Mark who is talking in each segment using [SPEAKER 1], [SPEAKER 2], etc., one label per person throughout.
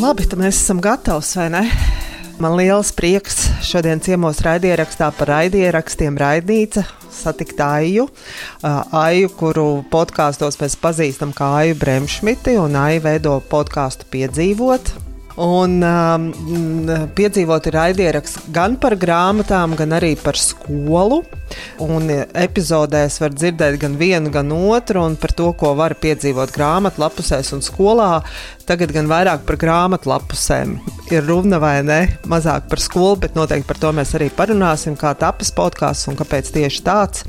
[SPEAKER 1] Labi, tad mēs esam gatavi, vai ne? Man liels prieks šodien ciemos raidierakstā par raidierakstiem raidnīca satikt Aiju. Aiju, kuru podkāstos mēs pazīstam kā Aiju Bremšmiti, un Aija veido podkāstu piedzīvot. Un um, piedzīvot ir raidieraksts gan par grāmatām, gan arī par skolu. Un epizodēs var dzirdēt gan vienu, gan otru, un par to, ko var piedzīvot grāmatlapusēs un skolā. Tagad gan vairāk par grāmatlapusēm ir runa vai ne, mazāk par skolu, bet noteikti par to mēs arī parunāsim, kā tapas podkāsts un kāpēc tieši tāds.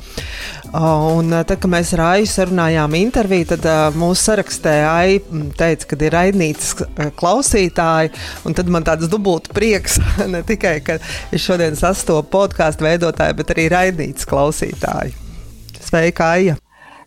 [SPEAKER 1] Un tad, kad mēs ar Aiju sarunājām interviju, tad mūsu sarakstē Aija teica, ka ir raidnīcas klausītāji, un tad man tāds dubults prieks, ne tikai, ka es šodien sastopu podkāstu veidotāju, bet arī raidnīcas klausītāju. Sveika, Aija!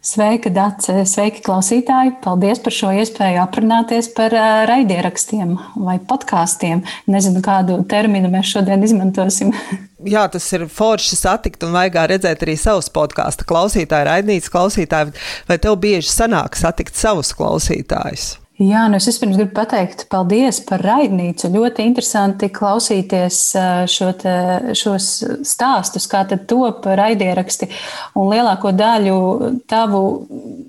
[SPEAKER 2] Sveika, Dārts! Sveiki, klausītāji! Paldies par šo iespēju aprunāties par raidierakstiem vai podkāstiem. Nezinu, kādu terminu mēs šodien izmantosim.
[SPEAKER 1] Jā, tas ir forši satikt un vajag redzēt arī savus podkāstu klausītāju, raidnīcas klausītāju. Vai tev bieži sanāk satikt savus klausītājus?
[SPEAKER 2] Jā, nu es vispirms gribu pateikt paldies par raidnīcu. Ļoti interesanti klausīties šo te, šos stāstus, kā tad top raidieraksti. Un lielāko daļu tavu,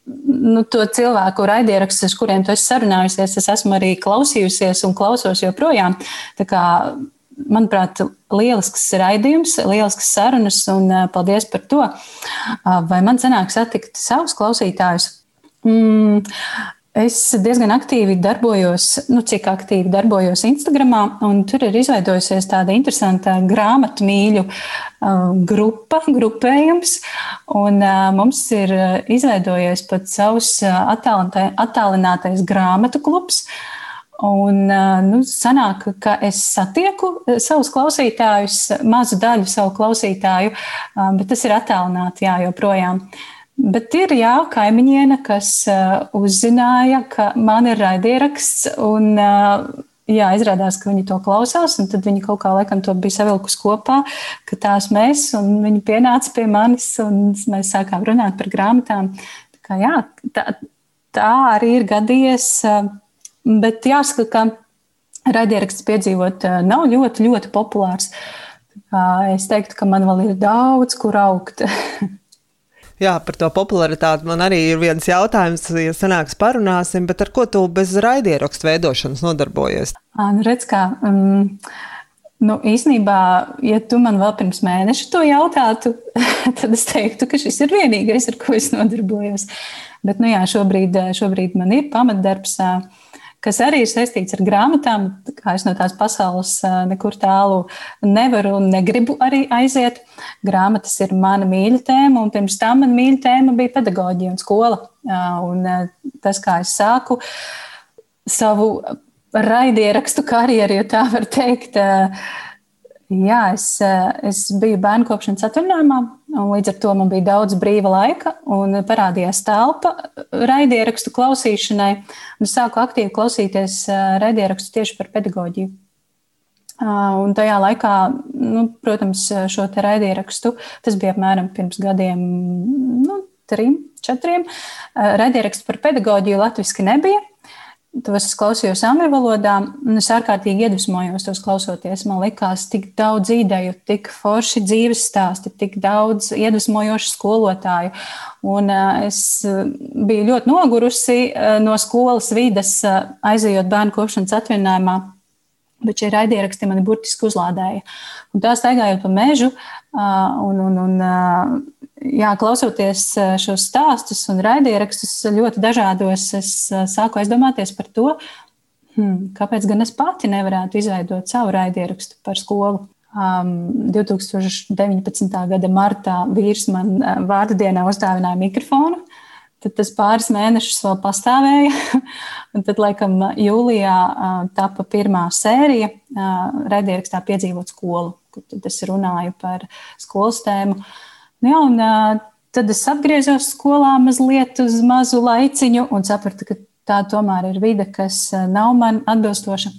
[SPEAKER 2] nu, to cilvēku raidierakstus, ar kuriem tu esi sarunājusies, es esmu arī klausījusies un klausos joprojām. Tā kā, manuprāt, lielisks raidījums, lielisks sarunas un paldies par to. Vai man sanāk satikt savus klausītājus? Mm, Es diezgan aktīvi darbojos, nu, cik aktīvi darbojos Instagram, un tur ir izveidojusies tāda interesanta grāmatu mīļu uh, grupa, grupējums. Un, uh, mums ir izveidojies pat savs attālinātais grāmatu klubs. Un, nu, sanāk, ka es satieku savus klausītājus, mazu daļu savu klausītāju, bet tas ir attālināti, jā, joprojām. Bet ir jā, kaimiņiene, kas uh, uzzināja, ka man ir raidieraksts, un uh, jā, izrādās, ka viņi to klausās, un tad viņi kaut kā laikam to bija savilkus kopā, ka tās mēs, un viņi pienāca pie manis, un mēs sākām runāt par grāmatām. Tā, kā, jā, tā, tā arī ir gadījies, uh, bet jāsaka, ka raidieraksts piedzīvot uh, nav ļoti, ļoti populārs. Uh, es teiktu, ka man vēl ir daudz, kur augt.
[SPEAKER 1] Jā, par to popularitāti man arī ir viens jautājums, ja sanāks parunāsim, bet ar ko tu bez raidierakstu veidošanas nodarbojies?
[SPEAKER 2] Nu, redz, kā, um, nu, īsnībā, ja tu man vēl pirms mēneša to jautātu, tad es teiktu, ka šis ir vienīgais, ar ko es nodarbojos. Bet, nu jā, šobrīd, šobrīd man ir pamatdarbs. Uh, kas arī ir saistīts ar grāmatām. Kā es no tās pasaules nekur tālu nevaru un negribu arī aiziet. Grāmatas ir mana mīļa tēma, un pirms tam man mīļa tēma bija pedagoģija un skola. Un tas, kā es sāku savu raidierakstu karjeru, ja tā var teikt, Jā, es, eh, es biju bērnu kopšanas atvaļinājumā, un līdz ar to man bija daudz brīva laika, un parādījās telpa raidierakstu klausīšanai. Es sāku aktīvi klausīties eh, raidierakstu tieši par pedagoģiju. Ah, un tajā laikā, nu, protams, šo raidierakstu, tas bija apmēram pirms gadiem, nu, trim, četriem. Eh, raidierakstu par pedagoģiju latviešu nebija. Tos es klausījos angļu valodā, un es ārkārtīgi iedvesmojos tos klausoties. Man liekas, tik daudz ideju, tik forši dzīves stāsti, tik daudz iedvesmojošu skolotāju. Un es biju ļoti nogurusi no skolas vides, aizejot bērnu kopšanas atvaļinājumā. Bet šie raidieraksti mani burtiski uzlādēja. Un tā staigājot pa mežu, un, un, un jā, klausoties šos stāstus un raidierakstus ļoti dažādos, es sāku aizdomāties par to, hmm, kāpēc gan es pati nevarētu izveidot savu raidierakstu par skolu. Um, 2019. gada martā vīrs man vārdu dienā uzdāvināja mikrofonu. Tad tas pāris mēnešus vēl pastāvēja. Tad, laikam, jūlijā tapa pirmā sērija raidierakstā piedzīvot skolu, kur es runāju par skolas tēmu. Uh, ja, un, tad es atgriezos skolā mazliet uz mazu laiciņu un sapratu, ka tā tomēr ir vide, kas nav man atbilstoša.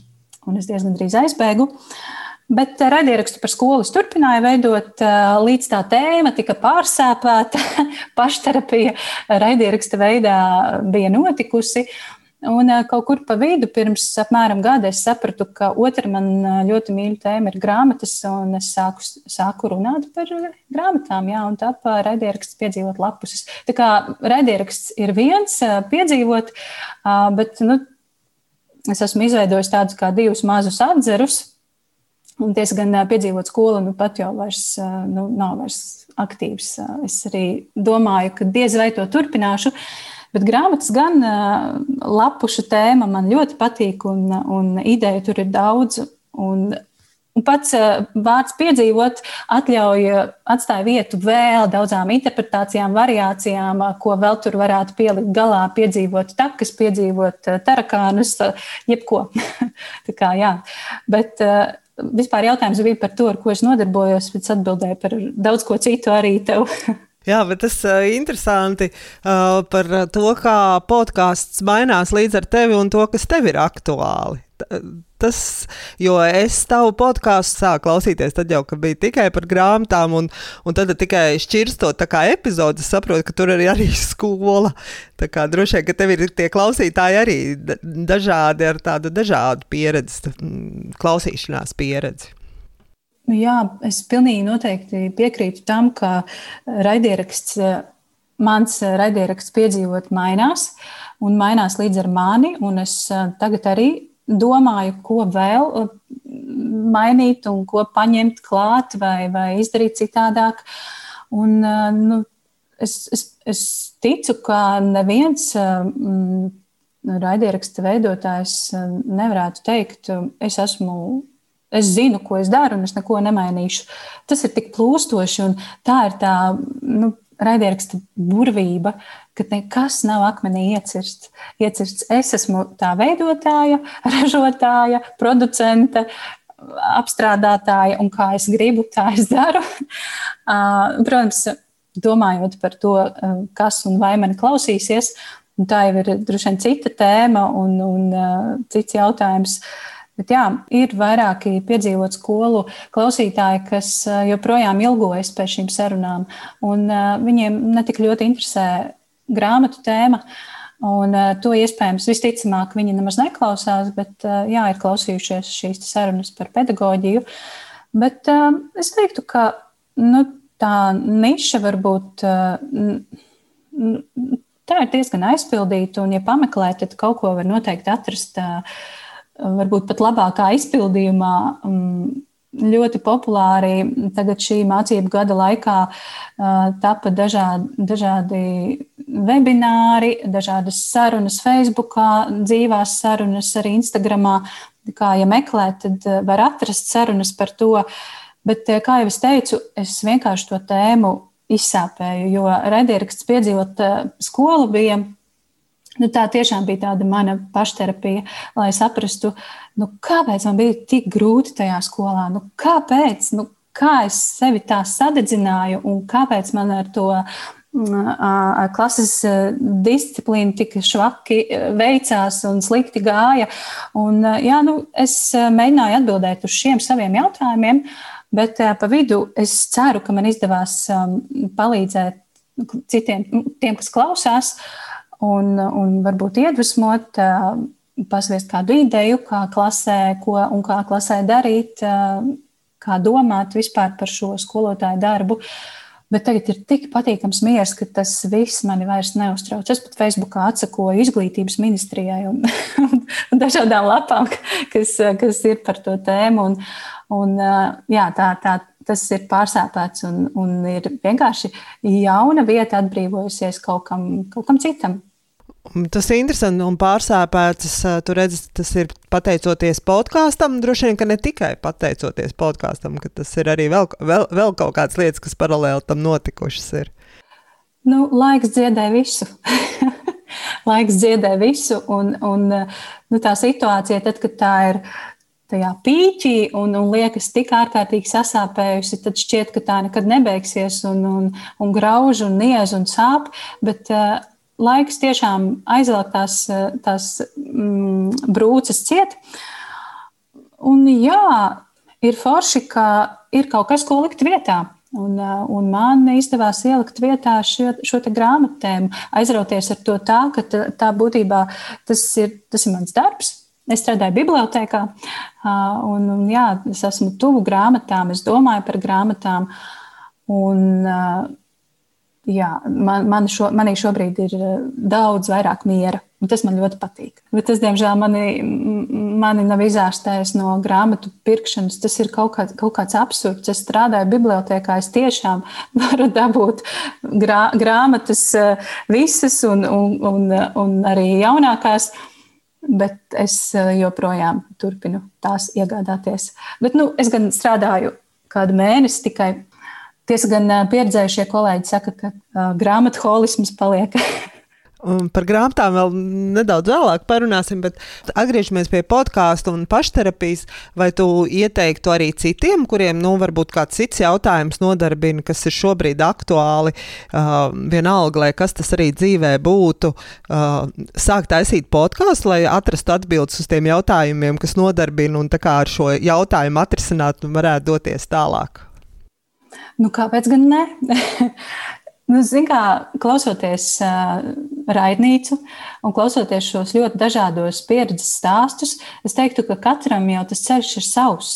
[SPEAKER 2] Un es diezgan drīz aizbēgu. Bet raidierakstu par skolu turpināju veidot, līdz tā tēma tika pārsāpēta. Pašterapija raidieraksta veidā bija notikusi. Un kaut kur pa vidu, pirms apmēram gada, es sapratu, ka otra man ļoti mīļa tēma ir grāmatas, un es sāku, sāku runāt par grāmatām, jā, un tāpā raidieraksts piedzīvot lapuses. Tā kā raidieraksts ir viens piedzīvot, bet, nu, es esmu izveidojis tādus kā divus mazus atzerus, un diezgan piedzīvot skolu, nu pat jau vairs, nu, nav vairs aktīvs. Es arī domāju, ka diez vai to turpināšu. Bet grāmatas gan lapušu tēma man ļoti patīk, un, un ideju tur ir daudz. Un, un pats vārds piedzīvot atļauj, atstāja vietu vēl daudzām interpretācijām, variācijām, ko vēl tur varētu pielikt galā, piedzīvot takas, piedzīvot tarakānus, jebko. Tā kā, jā. Bet vispār jautājums bija par to, ar ko es nodarbojos, bet atbildēju par daudz ko citu arī tev.
[SPEAKER 1] Jā, bet tas ir uh, interesanti uh, par to, kā podkāsts mainās līdz ar tevi un to, kas tev ir aktuāli. Tas, jo es tavu podkāstu sāku klausīties, tad jau bija tikai par grāmatām, un, un tad tikai šķirstot epizodes, saprotu, ka tur ir arī skola. Tā kā droši vien, ka tev ir tie klausītāji arī dažādi ar tādu dažādu pieredzi, klausīšanās pieredzi.
[SPEAKER 2] Nu jā, es pilnīgi noteikti piekrītu tam, ka raidieraksts, mans raidieraksts piedzīvot mainās un mainās līdz ar mani. Es tagad arī domāju, ko vēl mainīt un ko paņemt klāt vai, vai izdarīt citādāk. Un, nu, es, es, es ticu, ka neviens mm, raidieraksta veidotājs nevarētu teikt, es esmu Es zinu, ko es daru, un es neko nemainīšu. Tas ir tik plūstoši, un tā ir tā nu, raidieraksta burvība, ka nekas nav akmenī iecirsts. iecirsts. Es esmu tā veidotāja, ražotāja, producente, apstrādātāja, un kā es gribu, tā es daru. Protams, domājot par to, kas un vai mani klausīsies, tā jau ir droši vien cita tēma un, un cits jautājums. Uh, Bet jā, ir vairāki piedzīvot skolu klausītāji, kas joprojām ilgojas pēc šīm sarunām, un viņiem netik ļoti interesē grāmatu tēma. Un to iespējams visticamāk viņi nemaz neklausās, bet jā, ir klausījušies šīs sarunas par pedagoģiju. Bet es teiktu, ka nu, tā niša varbūt tā ir diezgan aizpildīta, un, ja pameklē, tad kaut ko var noteikti atrast varbūt pat labākā izpildījumā. Um, ļoti populāri tagad šī mācību gada laikā tapa dažādi, dažādi webināri, dažādas sarunas Facebook, dzīvās sarunas arī Instagramā. Kā ja meklē, tad var atrast sarunas par to. Bet, kā jau es teicu, es vienkārši to tēmu izsāpēju, jo raidieraksts piedzīvot skolu bija Nu, tā tiešām bija tāda mana pašterapija, lai saprastu, nu, kāpēc man bija tik grūti tajā skolā. Nu, kāpēc? Nu, kā es sevi tā sadedzināju un kāpēc man ar to mm, klases disciplīnu tik švaki veicās un slikti gāja. Un, jā, nu, es mēģināju atbildēt uz šiem saviem jautājumiem, bet pa vidu es ceru, ka man izdevās palīdzēt citiem, tiem, kas klausās. Uh, un, un varbūt iedvesmot, pasviest kādu ideju, kā klasē, ko un kā klasē darīt, kā domāt vispār par šo skolotāju darbu. Bet tagad ir tik patīkams miers, ka tas viss mani vairs neuztrauc. Es pat Facebookā atsakoju izglītības ministrijai un, un dažādām lapām, kas, kas ir par to tēmu. Un, un, jā, tā, tā, tas ir pārsāpēts un, un ir vienkārši jauna vieta atbrīvojusies kaut kam, kaut kam citam.
[SPEAKER 1] Tas ir interesanti un pārsāpēts. Tur redzat, tas ir pateicoties podkāstam. Droši vien, ka ne tikai pateicoties podkāstam, ka tas ir arī vēl, vēl, vēl kaut kādas lietas, kas paralēli tam notikušas. Ir.
[SPEAKER 2] Nu, laiks dziedē visu. laiks dziedē visu. Un, un nu, tā situācija, tad, kad tā ir tajā pīķī un, un liekas tik ārkārtīgi sasāpējusi, tad šķiet, ka tā nekad nebeigsies un, un, un grauž un niez un sāp. Bet, uh, laiks tiešām aizvelk tās, tās mm, brūces ciet. Un jā, ir forši, ka ir kaut kas, ko likt vietā. Un, un man izdevās ielikt vietā šo, šo grāmatēm, aizrauties ar to tā, ka tā, tā būtībā tas ir, tas ir mans darbs. Es strādāju bibliotekā, un, un jā, es esmu tuvu grāmatām, es domāju par grāmatām. Un, jā, man, man šo, manī šobrīd ir daudz vairāk miera. Tas man ļoti patīk. Bet tas, diemžēl, mani, mani nav izārstējis no grāmatu pirkšanas. Tas ir kaut, kā, kaut kāds absurds. Es strādāju bibliotekā, es tiešām varu dabūt grā, grāmatas visas un, un, un, un arī jaunākās. Bet es joprojām turpinu tās iegādāties. Bet, nu, es gan strādāju kādu mēnesi tikai. Tiesa gan pieredzējušie kolēģi saka, ka uh, grāmatu holisms paliek
[SPEAKER 1] Un par grāmatām vēl nedaudz vēlāk parunāsim, bet atgriežamies pie podkāstu un pašterapijas. Vai tu ieteiktu arī citiem, kuriem nu, varbūt kāds cits jautājums nodarbina, kas ir šobrīd aktuāli, uh, vienalga, lai kas tas arī dzīvē būtu, uh, sākt taisīt podkāstu, lai atrastu atbildes uz tiem jautājumiem, kas nodarbina un ar šo jautājumu atrisināt un varētu doties tālāk?
[SPEAKER 2] Nu, kāpēc gan ne? Nu, Ziniet, kā klausoties uh, raidnīcu un klausoties šos ļoti dažādos pieredzes stāstus, es teiktu, ka katram jau tas ceļš ir savs.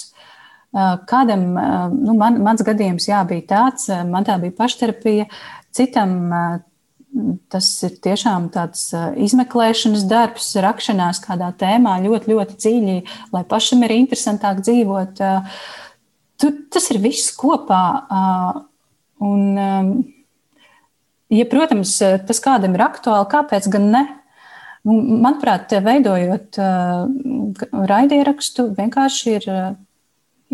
[SPEAKER 2] Uh, kādam, uh, nu, man, mans gadījums jā, bija tāds, uh, man tā bija pašterapija, citam uh, tas ir tiešām tāds izmeklēšanas darbs, rakšanās kādā tēmā ļoti, ļoti dziļi, lai pašam ir interesantāk dzīvot. Tu, tas ir viss kopā. Un, Ja, protams, tas kādam ir aktuāli, kāpēc gan ne? Nu, manuprāt, veidojot uh, raidierakstu, vienkārši ir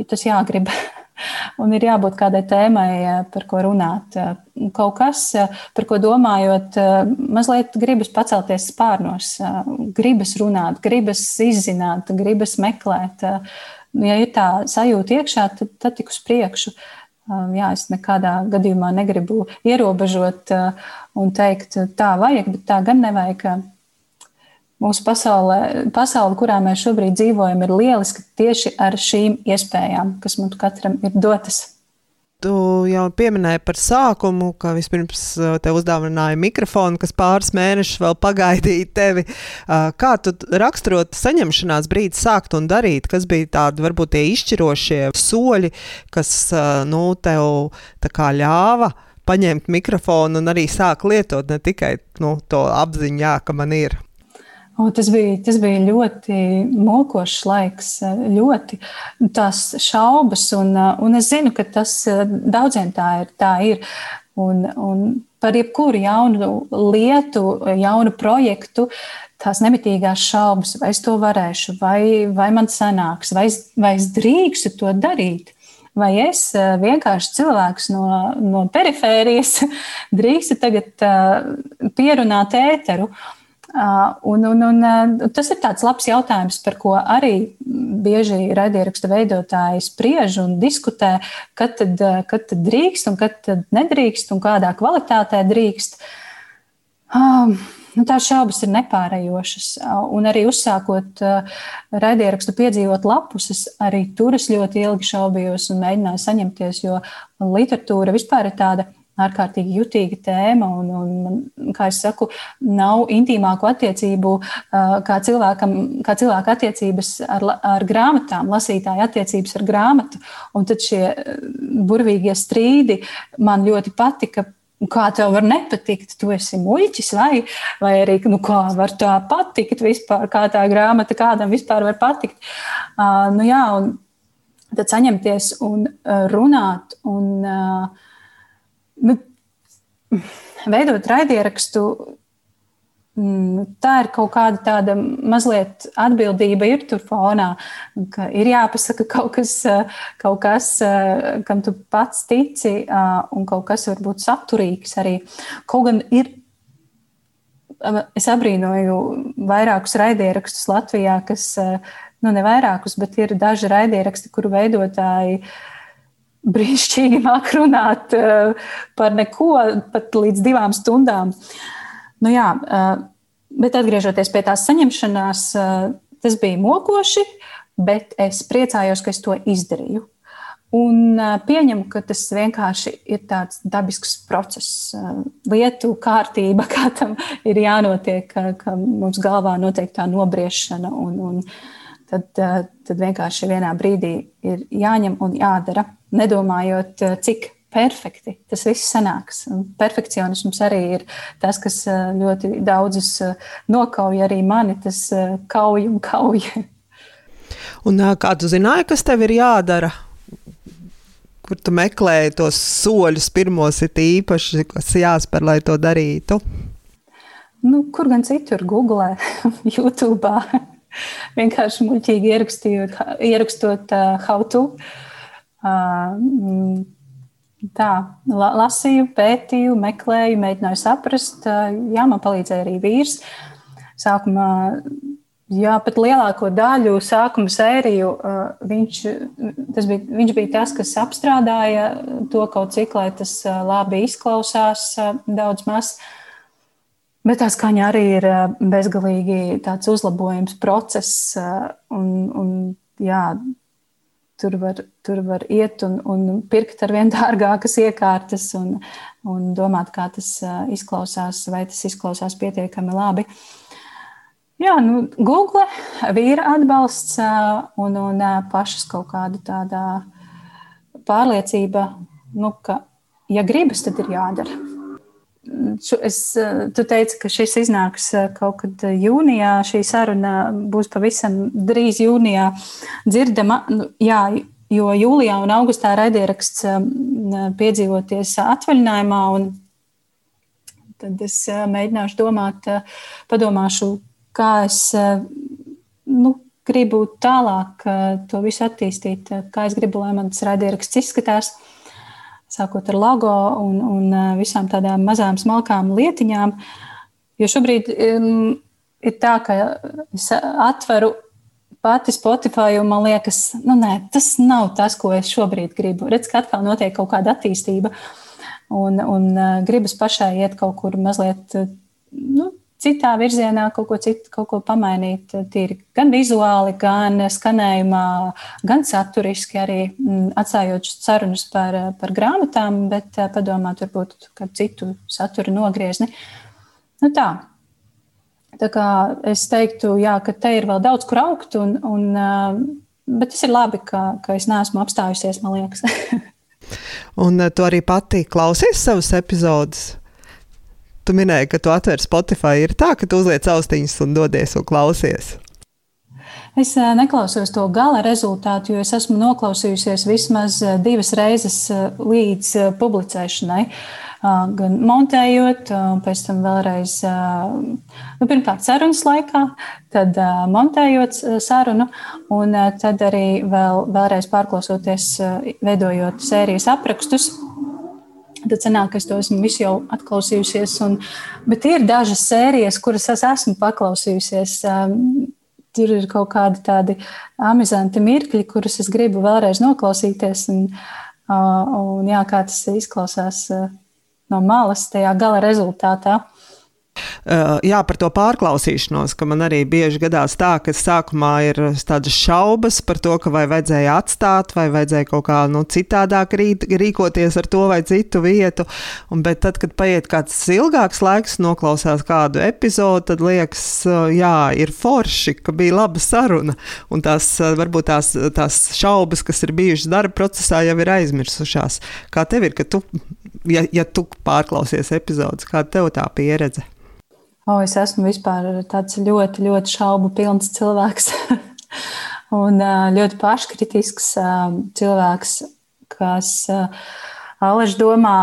[SPEAKER 2] tas jāgrib. Un ir jābūt kādai tēmai, par ko runāt. Kaut kas, par ko domājot, mazliet gribas pacelties spārnos, gribas runāt, gribas izzināt, gribas meklēt. Ja ir tā sajūta iekšā, tad, tad tik uz priekšu. Uh, Um, jā, es nekādā gadījumā negribu ierobežot uh, un teikt, tā vajag, bet tā gan nevajag. Mūsu pasaulē, pasaule, kurā mēs šobrīd dzīvojam, ir lieliska tieši ar šīm iespējām, kas mums katram ir dotas.
[SPEAKER 1] Tu jau pieminēji par sākumu, ka vispirms uh, te uzdāvināja mikrofonu, kas pāris mēnešus vēl pagaidīja tevi. Uh, kā tu raksturot saņemšanās brīdi sākt un darīt, kas bija tādi varbūt tie izšķirošie soļi, kas uh, nu, tev ļāva paņemt mikrofonu un arī sākt lietot ne tikai nu, to apziņu, jā, ka man ir.
[SPEAKER 2] O, tas, bija, tas bija ļoti mokošs laiks, ļoti tās šaubas, un, un es zinu, ka tas daudziem tā ir. Tā ir. Un, un par jebkuru jaunu lietu, jaunu projektu, tās nemitīgās šaubas, vai es to varēšu, vai, vai man sanāks, vai es, vai es drīkstu to darīt. Vai es vienkārši cilvēks no, no perifērijas drīkstu tagad pierunāt ēteru? Uh, Un, un, un, tas ir tāds labs jautājums, par ko arī bieži raidierakstu veidotāji spriež un diskutē, kad tad, kad tad drīkst un kad tad nedrīkst un kādā kvalitātē drīkst. Nu, tās šaubas ir nepārējošas. Un arī uzsākot raidierakstu piedzīvot lapus, arī tur es ļoti ilgi šaubījos un mēģināju saņemties, jo literatūra vispār ir tāda ārkārtīgi jutīga tēma. Un, un, kā jau saku, nav intīmāku attiecību kā, cilvēkam, kā cilvēka attiecības ar, ar grāmatām, lasītāja attiecības ar grāmatu. Un tad šie burvīgie strīdi man ļoti patika. Kā tev var nepatikt, tu esi muļķis, vai, vai arī nu, kā var tā patikt vispār, kā tā grāmata kādam vispār var patikt. Uh, nu, jā, un tad saņemties un runāt un uh, nu, veidot raidierakstu, mm, tā ir kaut kāda tāda mazliet atbildība, ir tur fonā, ka ir jāpasaka kaut kas, kaut kas, kam tu pats tici, un kaut kas varbūt saturīgs arī. Kaut gan ir. Es abrīnoju vairākus raidierakstus Latvijā, kas, nu, ne vairākus, bet ir daži raidieraksti, kuru veidotāji uh, brīnišķīgi māk runāt eh, par neko, pat līdz divām stundām. Nu, jā, eh, bet atgriežoties pie tās saņemšanās, eh, tas bija mokoši, bet es priecājos, ka es to izdarīju. Un pieņemu, ka tas vienkārši ir tāds dabisks process, lietu kārtība, kā tam ir jānotiek, ka, mums galvā notiek tā nobriešana. Un, un tad, tad vienkārši vienā brīdī ir jāņem un jādara, nedomājot, cik perfekti tas viss sanāks. Perfekcionisms arī ir tas, kas ļoti daudzus nokauj, arī mani tas kauj un kauj.
[SPEAKER 1] Un kā tu zināji, kas tev ir jādara? kur tu meklēji tos soļus, pirmos ir īpaši, kas jāspēr, lai to darītu?
[SPEAKER 2] Nu, kur gan citur, Google, YouTube. Vienkārši muļķīgi ierakstot uh, how to. Uh, tā, la, lasīju, pētīju, meklēju, mēģināju saprast. Uh, jā, man palīdzēja arī vīrs. Sākumā Jā, pat lielāko daļu sākuma sēriju viņš, bija, viņš bija tas, kas apstrādāja to kaut cik, lai tas labi izklausās, daudz maz. Bet tā skaņa arī ir bezgalīgi tāds uzlabojums process, un, un jā, tur var, tur var iet un, un pirkt ar vien dārgākas iekārtas un, un domāt, kā tas izklausās, vai tas izklausās pietiekami labi. Jā, nu, Google, vīra atbalsts un, un pašas kaut kāda tāda pārliecība, nu, ka, ja gribas, tad ir jādara. Es, tu teici, ka šis iznāks kaut kad jūnijā. Šī saruna būs pavisam drīz jūnijā dzirdama. Nu, jā, jo jūlijā un augustā raidieraksts piedzīvoties atvaļinājumā. Tad es mēģināšu domāt, padomāšu, kā es eh, nu, gribu tālāk eh, to visu attīstīt, eh, kā es gribu, lai mans raidieraksts izskatās. Sākot ar logo un, un visām tādām mazām, smalkām lietiņām. Jo šobrīd um, ir tā, ka es atveru pati Spotify, un man liekas, nu, nē, tas nav tas, ko es šobrīd gribu. Redz, ka atkal notiek kaut kāda attīstība, un, un gribas pašai iet kaut kur mazliet nu, citā virzienā kaut ko citu, kaut ko pamainīt. Tīri gan vizuāli, gan skanējumā, gan saturiski arī mm, atstājot sarunas par, par grāmatām, bet eh, padomāt varbūt kādu citu satura nogriezni. Nu tā. Tā kā es teiktu, jā, ka te ir vēl daudz kur augt, un, un, eh, bet tas ir labi, ka, ka es neesmu apstājusies, man liekas.
[SPEAKER 1] un eh, tu arī pati klausies savus epizodus? Tu minēji, ka tu atver Spotify. Ir tā, ka tu uzliec austiņas un dodies un klausies.
[SPEAKER 2] Es eh, neklausos to gala rezultātu, jo es esmu noklausījusies vismaz eh, divas reizes eh, līdz publicēšanai. Gan montējot, pēc tam vēlreiz, nu, pirmkārt, sarunas laikā, tad montējot sarunu, un tad arī vēl, vēlreiz pārklausoties, veidojot sērijas aprakstus. Tad sanāk, es to esmu visu jau atklausījusies. Un, bet ir dažas sērijas, kuras es esmu paklausījusies. Um, tur ir kaut kādi tādi amizanti mirkļi, kurus es gribu vēlreiz noklausīties. Un, un jā, kā tas izklausās uh, no malas, tajā gala rezultātā.
[SPEAKER 1] Uh, jā, par to pārklausīšanos, ka man arī bieži gadās tā, ka sākumā ir tādas šaubas par to, vai vajadzēja atstāt, vai vajadzēja kaut kā nu, citādāk rīkoties ar to vai citu vietu. Un, bet tad, kad paiet kāds ilgāks laiks, noklausās kādu epizodi, tad liekas, uh, jā, ir forši, ka bija laba saruna. Un tās uh, varbūt tās, tās šaubas, kas ir bijušas darba procesā, jau ir aizmirsušās. Kā tev ir, ka tu, ja, ja tu pārklausies epizodus, kāda tev tā pieredze?
[SPEAKER 2] O, es esmu vispār tāds ļoti, ļoti šaubu pilns cilvēks. un ļoti paškritisks cilvēks, kas Aleģis domā,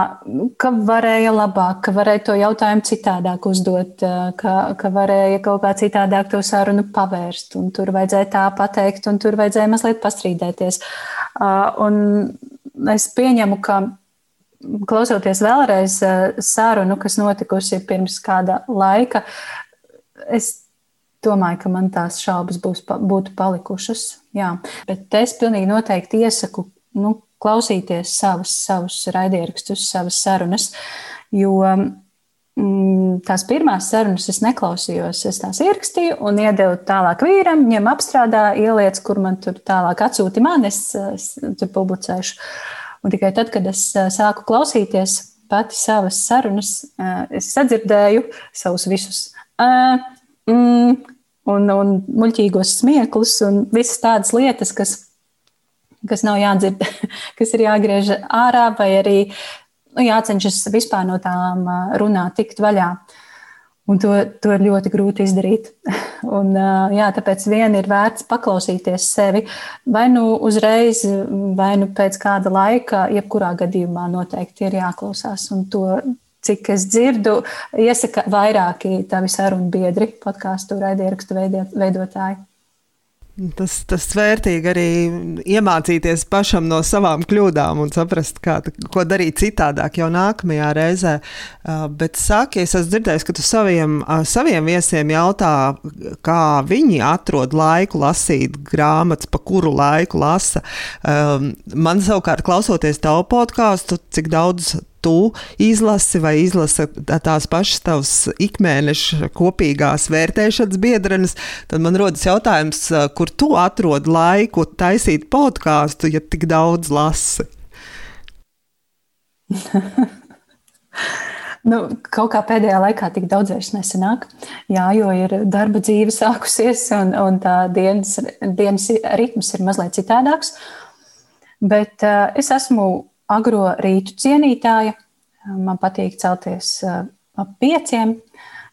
[SPEAKER 2] ka varēja labāk, ka varēja to jautājumu citādāk uzdot, ka, ka varēja kaut kā citādāk to sarunu pavērst, un tur vajadzēja tā pateikt, un tur vajadzēja mazliet pastrīdēties. Un es pieņemu, ka klausoties vēlreiz eh, sarunu, kas notikusi pirms kāda laika, es domāju, ka man tās šaubas būs, būtu palikušas. Jā. Bet es pilnīgi noteikti iesaku nu, klausīties savus, savus raidierakstus, savas sarunas, jo mm, tās pirmās sarunas es neklausījos. Es tās ierakstīju un iedevu tālāk vīram, viņam apstrādā, ieliec, kur man tur tālāk atsūti man, es, es tur publicēšu. Un tikai tad, kad es sāku klausīties pati savas sarunas, es sadzirdēju savus visus mm, un, un muļķīgos smieklus un visas tādas lietas, kas, kas nav jādzird, kas ir jāgriež ārā vai arī nu, jācenšas vispār no tām runāt, tikt vaļā. Un to, to ir ļoti grūti izdarīt. Un, jā, tāpēc vien ir vērts paklausīties sevi. Vai nu uzreiz, vai nu pēc kāda laika, jebkurā gadījumā noteikti ir jāklausās. Un to, cik es dzirdu, iesaka vairāki tavi sarunu biedri, podkāstu raidierakstu veidotāji.
[SPEAKER 1] Tas, tas vērtīgi arī iemācīties pašam no savām kļūdām un saprast, kā, ko darīt citādāk jau nākamajā reizē. Uh, bet sāki, es esmu dzirdējis, ka tu saviem, uh, saviem viesiem jautā, kā viņi atrod laiku lasīt grāmatas, pa kuru laiku lasa. Um, man savukārt, klausoties tavu podkāstu, cik daudz tu izlasi vai izlasi tās pašas tavas ikmēneša kopīgās vērtēšanas biedrenes, tad man rodas jautājums, kur tu atrod laiku taisīt podkāstu, ja tik daudz lasi?
[SPEAKER 2] Nu, kaut kā pēdējā laikā tik daudz vairs nesanāk. Jā, jo ir darba dzīve sākusies, un, un tā dienas, dienas ritms ir mazliet citādāks. Bet uh, es esmu agro rītu cienītāja. Man patīk celties ap pieciem.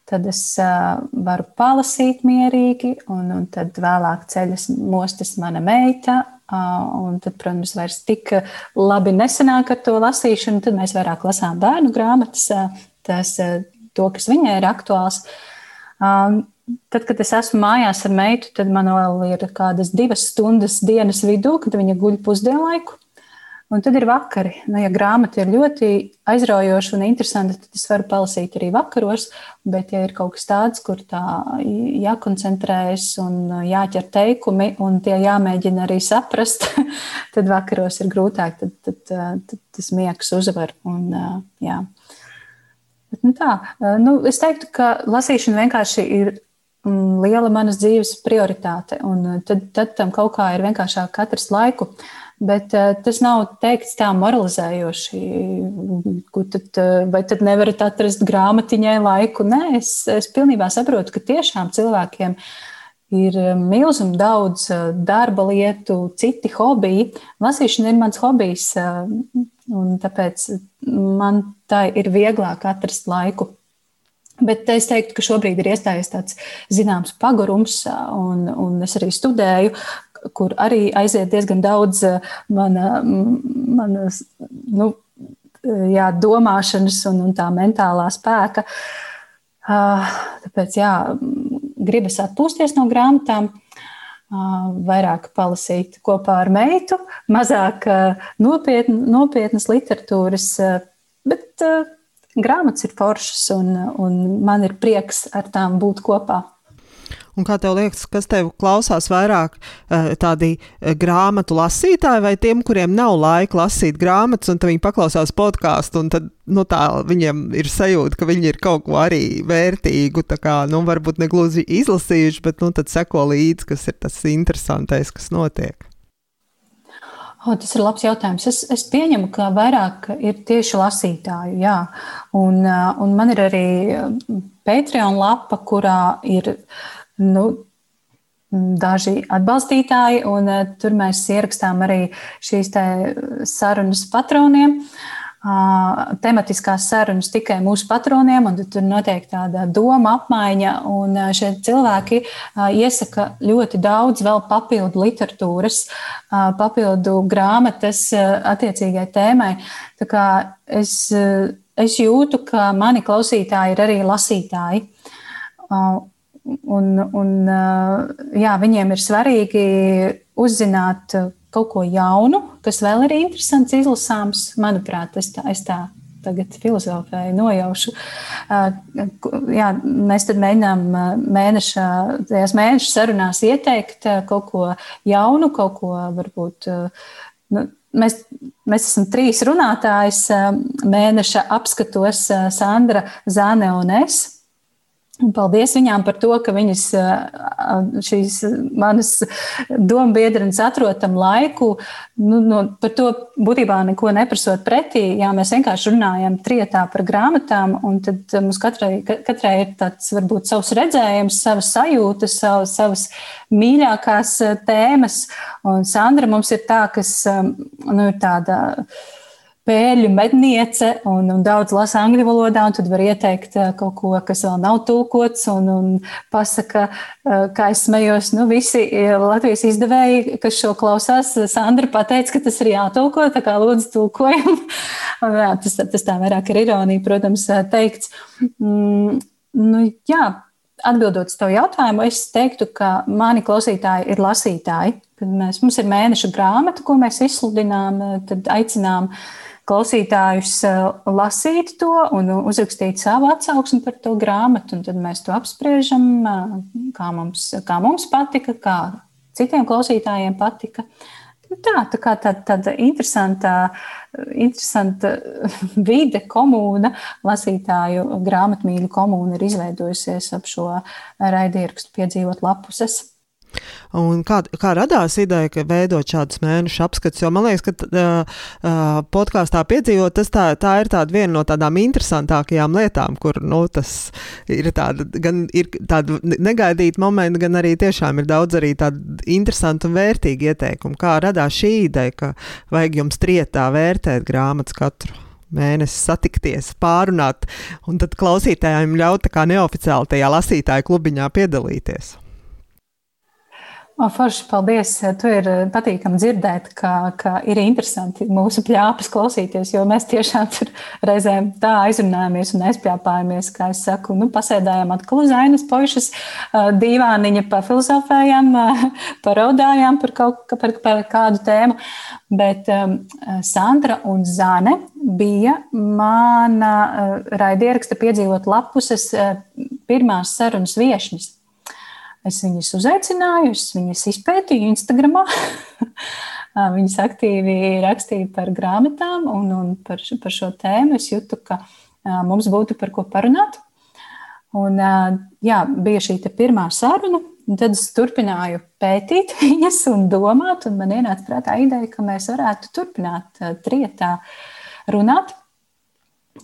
[SPEAKER 2] Tad es varu palasīt mierīgi, un, un tad vēlāk ceļas mostas mana meita. Un tad, protams, vairs tik labi nesanāk ar to lasīšanu. Tad mēs vairāk lasām bērnu grāmatas, tas, to, kas viņai ir aktuāls. Tad, kad es esmu mājās ar meitu, tad man vēl ir kādas divas stundas dienas vidū, kad viņa guļ pusdienlaiku. Un tad ir vakari. Nu, ja grāmata ir ļoti aizraujoša un interesanta, tad es varu palasīt arī vakaros. Bet, ja ir kaut kas tāds, kur tā jākoncentrējas un jāķer teikumi, un tie jāmēģina arī saprast, tad vakaros ir grūtāk. Tad, tad, tad tas miegs uzvar. Un, jā. Bet, nu tā, nu, es teiktu, ka lasīšana vienkārši ir mm, liela manas dzīves prioritāte. Tad, tad tam kaut kā ir vienkāršāk atrast laiku. Uh, Bet uh, tas nav teikts tā moralizējoši. Tad, uh, vai tad nevarat atrast grāmatiņai laiku? Nē, es, es pilnībā saprotu, ka tiešām cilvēkiem ir eh, milzīgi daudz darba lietu, citi hobiji. Lasīšana ir mans hobijs, uh, un tāpēc man tā ir vieglāk atrast laiku. Bet es teiktu, ka šobrīd ir iestājies tāds zināms pagurums, un, un es arī studēju, kur arī aiziet diezgan daudz eh, mana, manas nu, jā, domāšanas un, un tā mentālā spēka. Ah, tāpēc jā, gribas atpūsties no grāmatām, ah, vairāk palasīt kopā ar meitu, mazāk eh, nopietn, nopietnas literatūras, eh, bet grāmatas ir foršas un, un man ir prieks ar tām būt kopā.
[SPEAKER 1] Un kā tev liekas, kas tev klausās vairāk eh, tādi eh, grāmatu lasītāji vai tiem, kuriem nav laika lasīt grāmatas, un viņi paklausās podkāstu, un tad nu, tā, viņiem ir sajūta, ka viņi ir kaut ko arī vērtīgu, tā kā, nu, varbūt ne gluži izlasījuši, bet, nu, tad seko līdzi, kas ir tas interesantais, kas notiek.
[SPEAKER 2] O, tas ir labs jautājums. Es, es pieņemu, ka vairāk ir tieši lasītāju. Jā. Un, eh, un man ir arī Patreon lapa, kurā ir nu, daži atbalstītāji, un uh, tur mēs ierakstām arī šīs sarunas patroniem. Uh, tematiskās sarunas tikai mūsu patroniem, un tur notiek tāda doma apmaiņa. Un uh, šie cilvēki uh, iesaka ļoti daudz vēl papildu literatūras, uh, papildu grāmatas uh, attiecīgai tēmai. Tā kā es, uh, es jūtu, ka mani klausītāji ir arī lasītāji. Uh, Un, un, jā, viņiem ir svarīgi uzzināt kaut ko jaunu, kas vēl ir interesants, izlasāms. Manuprāt, es tā, es tā tagad filozofēju, nojaušu. Jā, mēs tad mēģinām mēneša, mēneša sarunās ieteikt kaut ko jaunu, kaut ko varbūt nu, mēs, mēs esam trīs runātājs mēneša apskatos - Sandra, Zāne un es. Un paldies viņām par to, ka viņas šīs manas dombiedrenes atrod tam laiku. Nu, no, par to būtībā neko neprasot pretī. Jā, mēs vienkārši runājam trietā par grāmatām, un tad mums katrai, katrai ir tāds varbūt savs redzējums, savas sajūtas, savas, savas mīļākās tēmas. Un Sandra mums ir tā, kas nu, ir tāda pēļu medniece un, un daudz lasa angļu valodā, un tad var ieteikt eh, kaut ko, kas vēl nav tulkots, un, un pasaka, eh, kā es smējos, nu visi eh, Latvijas izdevēji, kas šo klausās, Sandra pateica, ka tas ir jātulko, tā kā lūdzu tulkojam. jā, tas, tas tā vairāk ir ironija, protams, teikts. Mm, nu, jā, atbildot uz to jautājumu, es teiktu, ka mani klausītāji ir lasītāji. Kad mēs, mums ir mēneša grāmata, ko mēs izsludinām, tad aicinām uh, klausītājus eh, lasīt to un uzrakstīt savu atsauksmi par to grāmatu, tad mēs to apspriežam, eh, kā mums, kā mums patika, kā citiem klausītājiem patika. Nu tā, tā kā tāda, tāda interesanta, interesanta vide, komūna, lasītāju grāmatmīļu komūna ir izveidojusies ap šo raidierakstu piedzīvot lapuses.
[SPEAKER 1] Un kā, kā radās ideja, ka veidot šādus mēnešu apskatus? Jo man liekas, ka uh, podkāstā piedzīvot, tas tā, tā ir tāda viena no tādām interesantākajām lietām, kur nu, tas ir tāda, gan ir tāda negaidīta momenta, gan arī tiešām ir daudz arī tādu interesantu un vērtīgu ieteikumu. Kā radās šī ideja, ka vajag jums trietā vērtēt grāmatas katru? mēnesi satikties, pārunāt, un tad klausītājiem ļaut tā kā neoficiāli tajā lasītāju klubiņā piedalīties.
[SPEAKER 2] O, forši, paldies. Tu ir eh, patīkami dzirdēt, ka, ka ir interesanti mūsu pļāpes klausīties, jo mēs tiešām tur reizēm tā aizrunājamies un aizpļāpājamies, kā es saku, nu, pasēdājām atkal uz ainas pošas eh, dīvāniņa, pafilozofējām, eh, paraudājām par kaut par, par kādu tēmu, bet um, Sandra un Zane bija mana uh, raidieraksta piedzīvot lapuses uh, pirmās sarunas viešņas. Es viņus uzaicināju, es viņus izpētīju Instagram. Viņas aktīvi rakstīja par grāmatām un, un par, par šo tēmu. Es jūtu, ka mums būtu par ko parunāt. Un, jā, bija šī pirmā saruna, un tad es turpināju pētīt viņas un domāt, un man ienāca prātā ideja, ka mēs varētu turpināt trietā runāt.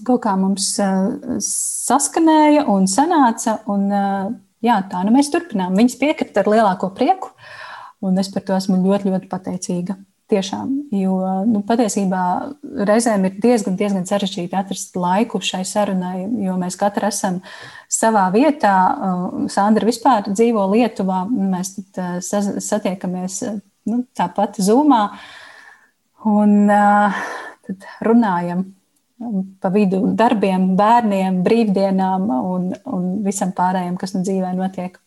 [SPEAKER 2] Kaut kā mums saskanēja un sanāca, un jā, tā nu mēs turpinām. Viņas piekrita ar lielāko prieku, un es par to esmu ļoti, ļoti pateicīga. Tiešām, jo nu, patiesībā reizēm ir diezgan, diezgan sarežģīti atrast laiku šai sarunai, jo mēs katrs esam savā vietā. Sandra vispār dzīvo Lietuvā, mēs satiekamies nu, tāpat Zoomā un tad runājam pa vidu darbiem, bērniem, brīvdienām un, un visam pārējiem, kas nu dzīvē notiek.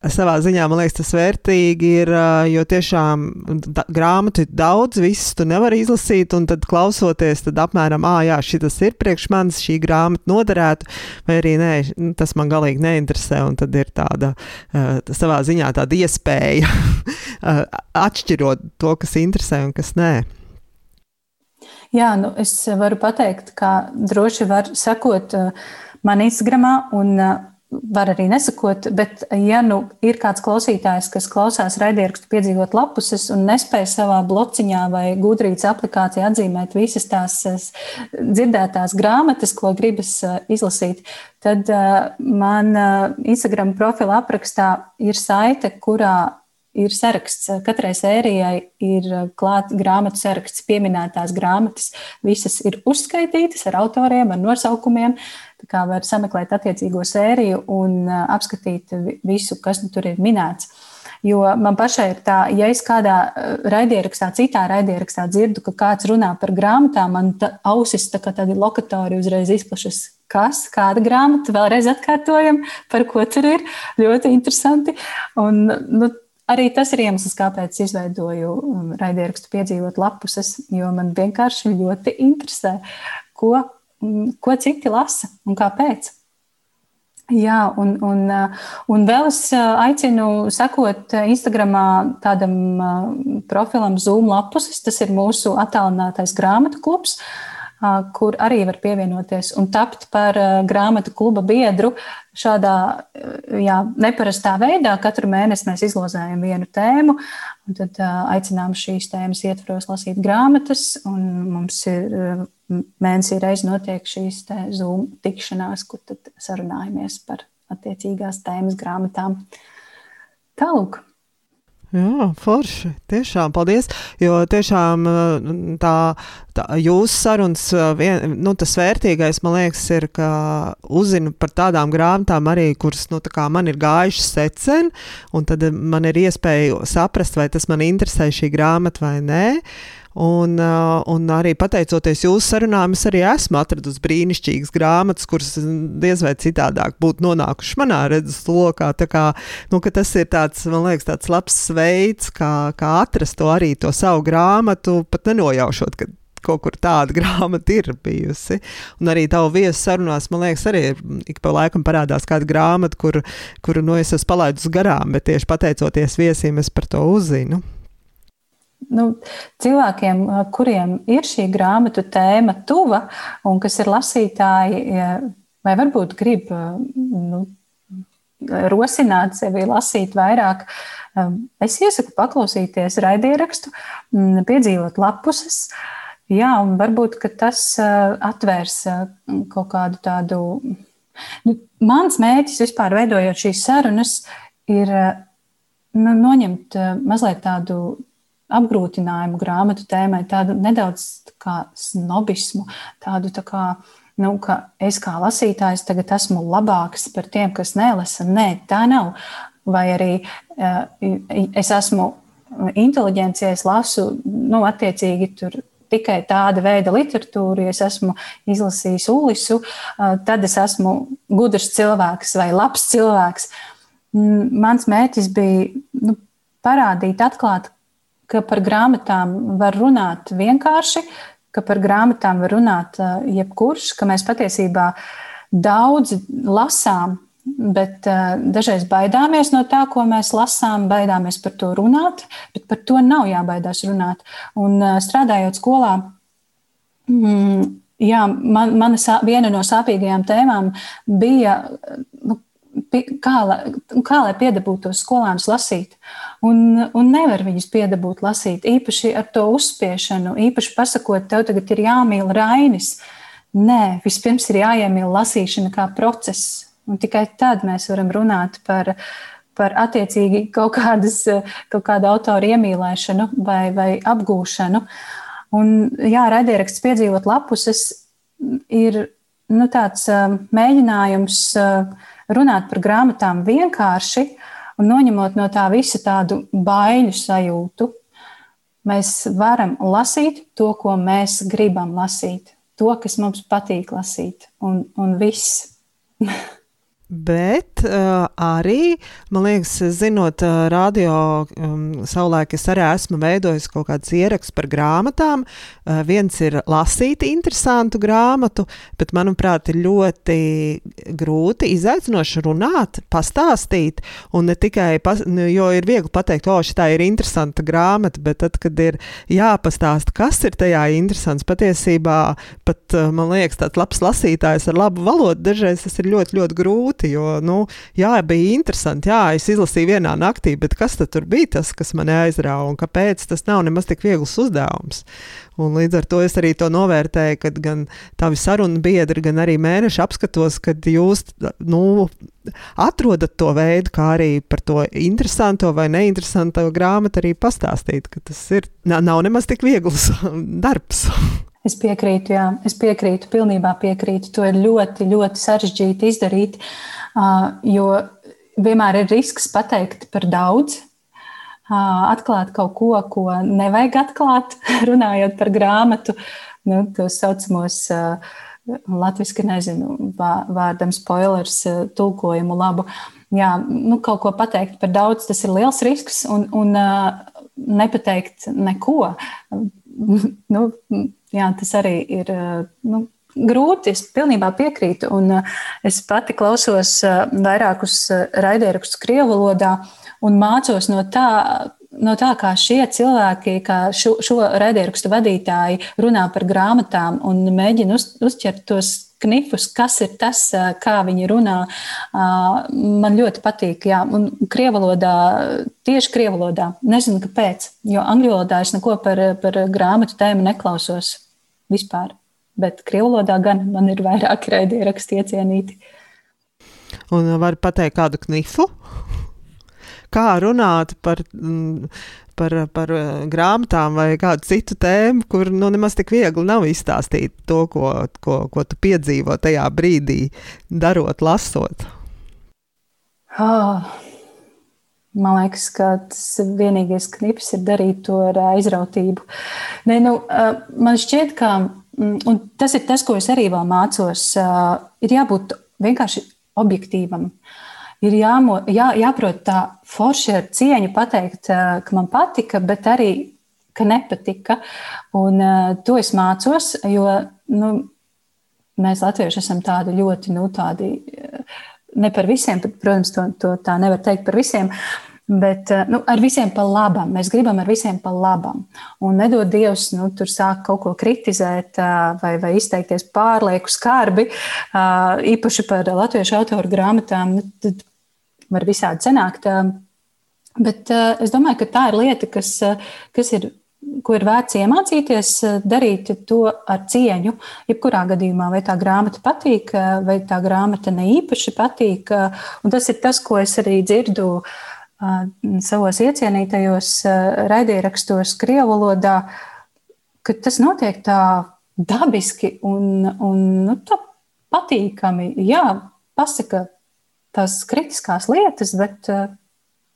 [SPEAKER 1] Savā ziņā man liekas, tas vērtīgi ir, jo tiešām da, grāmatu ir daudz, visas tu nevari izlasīt, un tad klausoties, tad apmēram, ah, jā, šis ir priekš manis, šī grāmata noderētu, vai arī nē, tas man galīgi neinteresē, un tad ir tāda savā ziņā tāda iespēja atšķirot to, kas interesē un kas nē.
[SPEAKER 2] Jā, nu es varu pateikt, ka droši var sekot uh, man Instagramā un uh, var arī nesakot, bet, ja nu ir kāds klausītājs, kas klausās raidierakstu piedzīvot lapuses un nespēj savā blociņā vai gudrības aplikācijā atzīmēt visas tās dzirdētās grāmatas, ko gribas izlasīt, tad man Instagram profila aprakstā ir saite, kurā ir saraksts. Katrai sērijai ir uh, klāts grāmatu saraksts, pieminētās grāmatas. Visas ir uzskaitītas ar autoriem, ar nosaukumiem. Tā kā var sameklēt attiecīgo sēriju un uh, apskatīt visu, kas nu tur ir minēts. Jo man pašai ir tā, ja es kādā uh, raidierakstā, citā raidierakstā dzirdu, ka kāds runā par grāmatām, man tā, ausis tā kā tādi lokatori uzreiz izplašas. Kas, kāda grāmata, vēlreiz atkārtojam, par ko tur ir. Ļoti interesanti. Un, nu, Arī tas ir iemesls, kāpēc izveidoju um, raidierakstu piedzīvot lapuses, jo man vienkārši ļoti interesē, ko, mm, ko citi lasa un kāpēc. Jā, un, un, un vēl es aicinu sekot Instagramā tādam profilam Zoom lapusis. Tas ir mūsu attālinātais grāmatu klubs. Uh, kur arī var pievienoties un tapt par grāmatu kluba biedru. Šādā jā, neparastā veidā katru mēnesi mēs izlozējam vienu tēmu, un tad aicinām šīs tēmas ietvaros lasīt grāmatas. Mums ir mēnesī reiz notiek šīs Zoom tikšanās, kur sarunājamies par attiecīgās tēmas grāmatām. Tālāk.
[SPEAKER 1] Jā, forši. Tiešām paldies. Jo tiešām eh, tā, tā jūsu sarunas, eh, vien, nu, tas vērtīgais, man liekas, ir, ka uzzinu par tādām grāmatām arī, kuras, nu, tā kā man ir gājušas secen, un tad man ir iespēja saprast, vai tas man interesē šī grāmata vai nē. Uh, un arī pateicoties jūsu sarunām, es arī esmu atradusi brīnišķīgas grāmatas, kuras diez vai citādāk būtu nonākušas manā redzes lokā. Kā, nu, tas ir tāds, man liekas, tāds labs veids, kā, kā atrast to arī to savu grāmatu, pat nenojaušot, ka kaut kur tāda grāmata ir bijusi. Un arī tavu viesu sarunās, man liekas, arī ik pa laikam parādās kāda grāmata, kuru kur, nu, es esmu palaidus garām, bet tieši pateicoties viesiem, es par to uzzinu
[SPEAKER 2] nu, cilvēkiem, kuriem ir šī grāmatu tēma tuva un kas ir lasītāji, vai varbūt grib nu, rosināt sevi lasīt vairāk, es iesaku paklausīties raidierakstu, piedzīvot lapuses. Jā, un varbūt tas atvērs kaut kādu tādu. Nu, mans mērķis vispār veidojot šīs sarunas ir nu, noņemt mazliet tādu apgrūtinājumu grāmatu tēmai, tādu nedaudz kā snobismu, tādu tā kā. Nu, es kā lasītājs tagad esmu labāks par tiem, kas nelasa. Nē, tā nav. Vai arī uh, es esmu inteliģents, ja es lasu, nu, attiecīgi tur tikai tāda veida literatūru, ja es esmu izlasījis ulisu, uh, tad es esmu gudrs cilvēks vai labs cilvēks. Mans mērķis bija nu, parādīt, atklāt, ka par grāmatām var runāt vienkārši, ka par grāmatām var runāt jebkurš, ka mēs patiesībā daudz lasām, bet dažreiz baidāmies no tā, ko mēs lasām, baidāmies par to runāt, bet par to nav jābaidās runāt. Un strādājot skolā, mm, jā, man, mana viena no sāpīgajām tēmām bija. Nu, kā, kā lai piedabūtu tos skolēnus lasīt. Un, un nevar viņus piedabūt lasīt, īpaši ar to uzspiešanu, īpaši pasakot, tev tagad ir jāmīl rainis. Nē, vispirms ir jāiemīl lasīšana kā process, un tikai tad mēs varam runāt par, par attiecīgi kaut, kādas, kaut kādu autoru iemīlēšanu vai, vai apgūšanu. Un, jā, raidieraksts piedzīvot lapuses ir nu, tāds mēģinājums uh, runāt par grāmatām vienkārši un noņemot no tā visa tādu baiļu sajūtu. Mēs varam lasīt to, ko mēs gribam lasīt, to, kas mums patīk lasīt, un, un viss.
[SPEAKER 1] Bet uh, arī, man liekas, zinot uh, radio, um, savulaik es arī esmu veidojis kaut kādus ierakstus par grāmatām. Uh, viens ir lasīt interesantu grāmatu, bet, manuprāt, ir ļoti grūti, izaicinoši runāt, pastāstīt. Un ne tikai, pas, nu, jo ir viegli pateikt, o, šī ir interesanta grāmata, bet tad, kad ir jāpastāsta, kas ir tajā interesants, patiesībā pat, uh, man liekas, tāds labs lasītājs ar labu valodu, dažreiz tas ir ļoti, ļoti grūti grūti, jo, nu, jā, bija interesanti. Jā, es izlasīju vienā naktī, bet kas tad bija tas, kas man aizrāva un kāpēc tas nav nemaz tik viegls uzdevums? Un līdz ar to es arī to novērtēju, kad gan tavi sarunu biedri, gan arī mēneši apskatos, kad jūs nu, atrodat to veidu, kā arī par to interesanto vai neinteresanto grāmatu arī pastāstīt, ka tas ir, nav nemaz tik viegls darbs.
[SPEAKER 2] Es piekrītu, jā, es piekrītu, pilnībā piekrītu. To ir ļoti, ļoti sarežģīti izdarīt, jo vienmēr ir risks pateikt par daudz, atklāt kaut ko, ko nevajag atklāt, runājot par grāmatu, nu, tos saucamos. Latvijasiski nezinu, vārdam spoilers, tulkojumu labu. Jā, nu, kaut ko pateikt par daudz, tas ir liels risks, un, un nepateikt neko. Nu, jā, tas arī ir nu, grūti. Es pilnībā piekrītu. Un es pati klausos vairākus raidījumus Krievu valodā un mācos no tā, no tā, kā šie cilvēki, kā šo, šo raidierakstu vadītāji runā par grāmatām un mēģina uz, uzķert tos knifus, kas ir tas, kā viņi runā. Man ļoti patīk, jā, un krievalodā, tieši krievalodā, nezinu, kāpēc, jo angļu valodā es neko par, par grāmatu tēmu neklausos vispār, bet krievalodā gan man ir vairāki raidieraksti iecienīti.
[SPEAKER 1] Un var pateikt kādu knifu? Kā runāt par, mm, par, par eh, grāmatām vai kādu citu tēmu, kur nu, nemaz tik viegli nav izstāstīt to, ko, ko, ko tu piedzīvo tajā brīdī, darot, lasot.
[SPEAKER 2] Oh. Man liekas, ka tas vienīgais knips ir darīt to ar aizrautību. Ne, nu, man šķiet, ka mm, tas ir tas, ko es arī vēl mācos. Ir jābūt vienkārši objektīvam. Uh, ir jāmo, jā, jāprot tā forši ar cieņu pateikt, ka man patika, bet arī, ka nepatika. Un to es mācos, jo nu, mēs latvieši esam tādi ļoti, nu, tādi, ne par visiem, protams, to, to tā nevar teikt par visiem, Bet nu, ar visiem pa labam. Mēs gribam ar visiem pa labam. Un nedod Dievs, nu, tur sāk kaut ko kritizēt vai, vai izteikties pārlieku skarbi, īpaši par latviešu autoru grāmatām. Nu, tad var visādi sanākt. Bet es domāju, ka tā ir lieta, kas, kas ir, ko ir vērts iemācīties, darīt to ar cieņu. Jebkurā gadījumā, vai tā grāmata patīk, vai tā grāmata ne īpaši patīk. Un tas ir tas, ko es arī dzirdu savos iecienītajos raidierakstos, krievu valodā, ka tas notiek tā dabiski un, un nu, tā patīkami. Jā, pasaka tās kritiskās lietas, bet uh,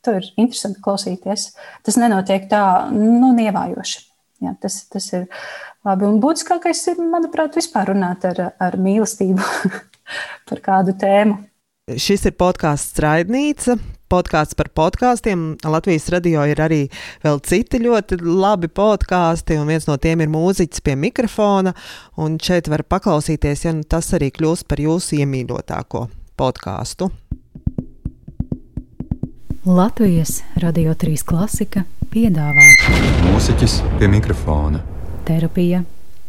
[SPEAKER 2] tur ir interesanti klausīties. Tas nenotiek tā, nu, nievājoši. Jā, tas, tas ir labi. Un būtiskākais ir, manuprāt, vispār runāt ar, ar mīlestību par kādu tēmu.
[SPEAKER 1] Šis ir podkāsts Straidnīca. Podkāsts par podkāstiem. Latvijas radio ir arī vēl citi ļoti labi podkāsti, un viens no tiem ir mūziķis pie mikrofona. Un šeit var paklausīties, ja nu tas arī kļūs par jūsu iemīļotāko podkāstu.
[SPEAKER 3] Latvijas Radio 3 klasika piedāvā
[SPEAKER 4] mūziķis pie mikrofona,
[SPEAKER 3] terapija,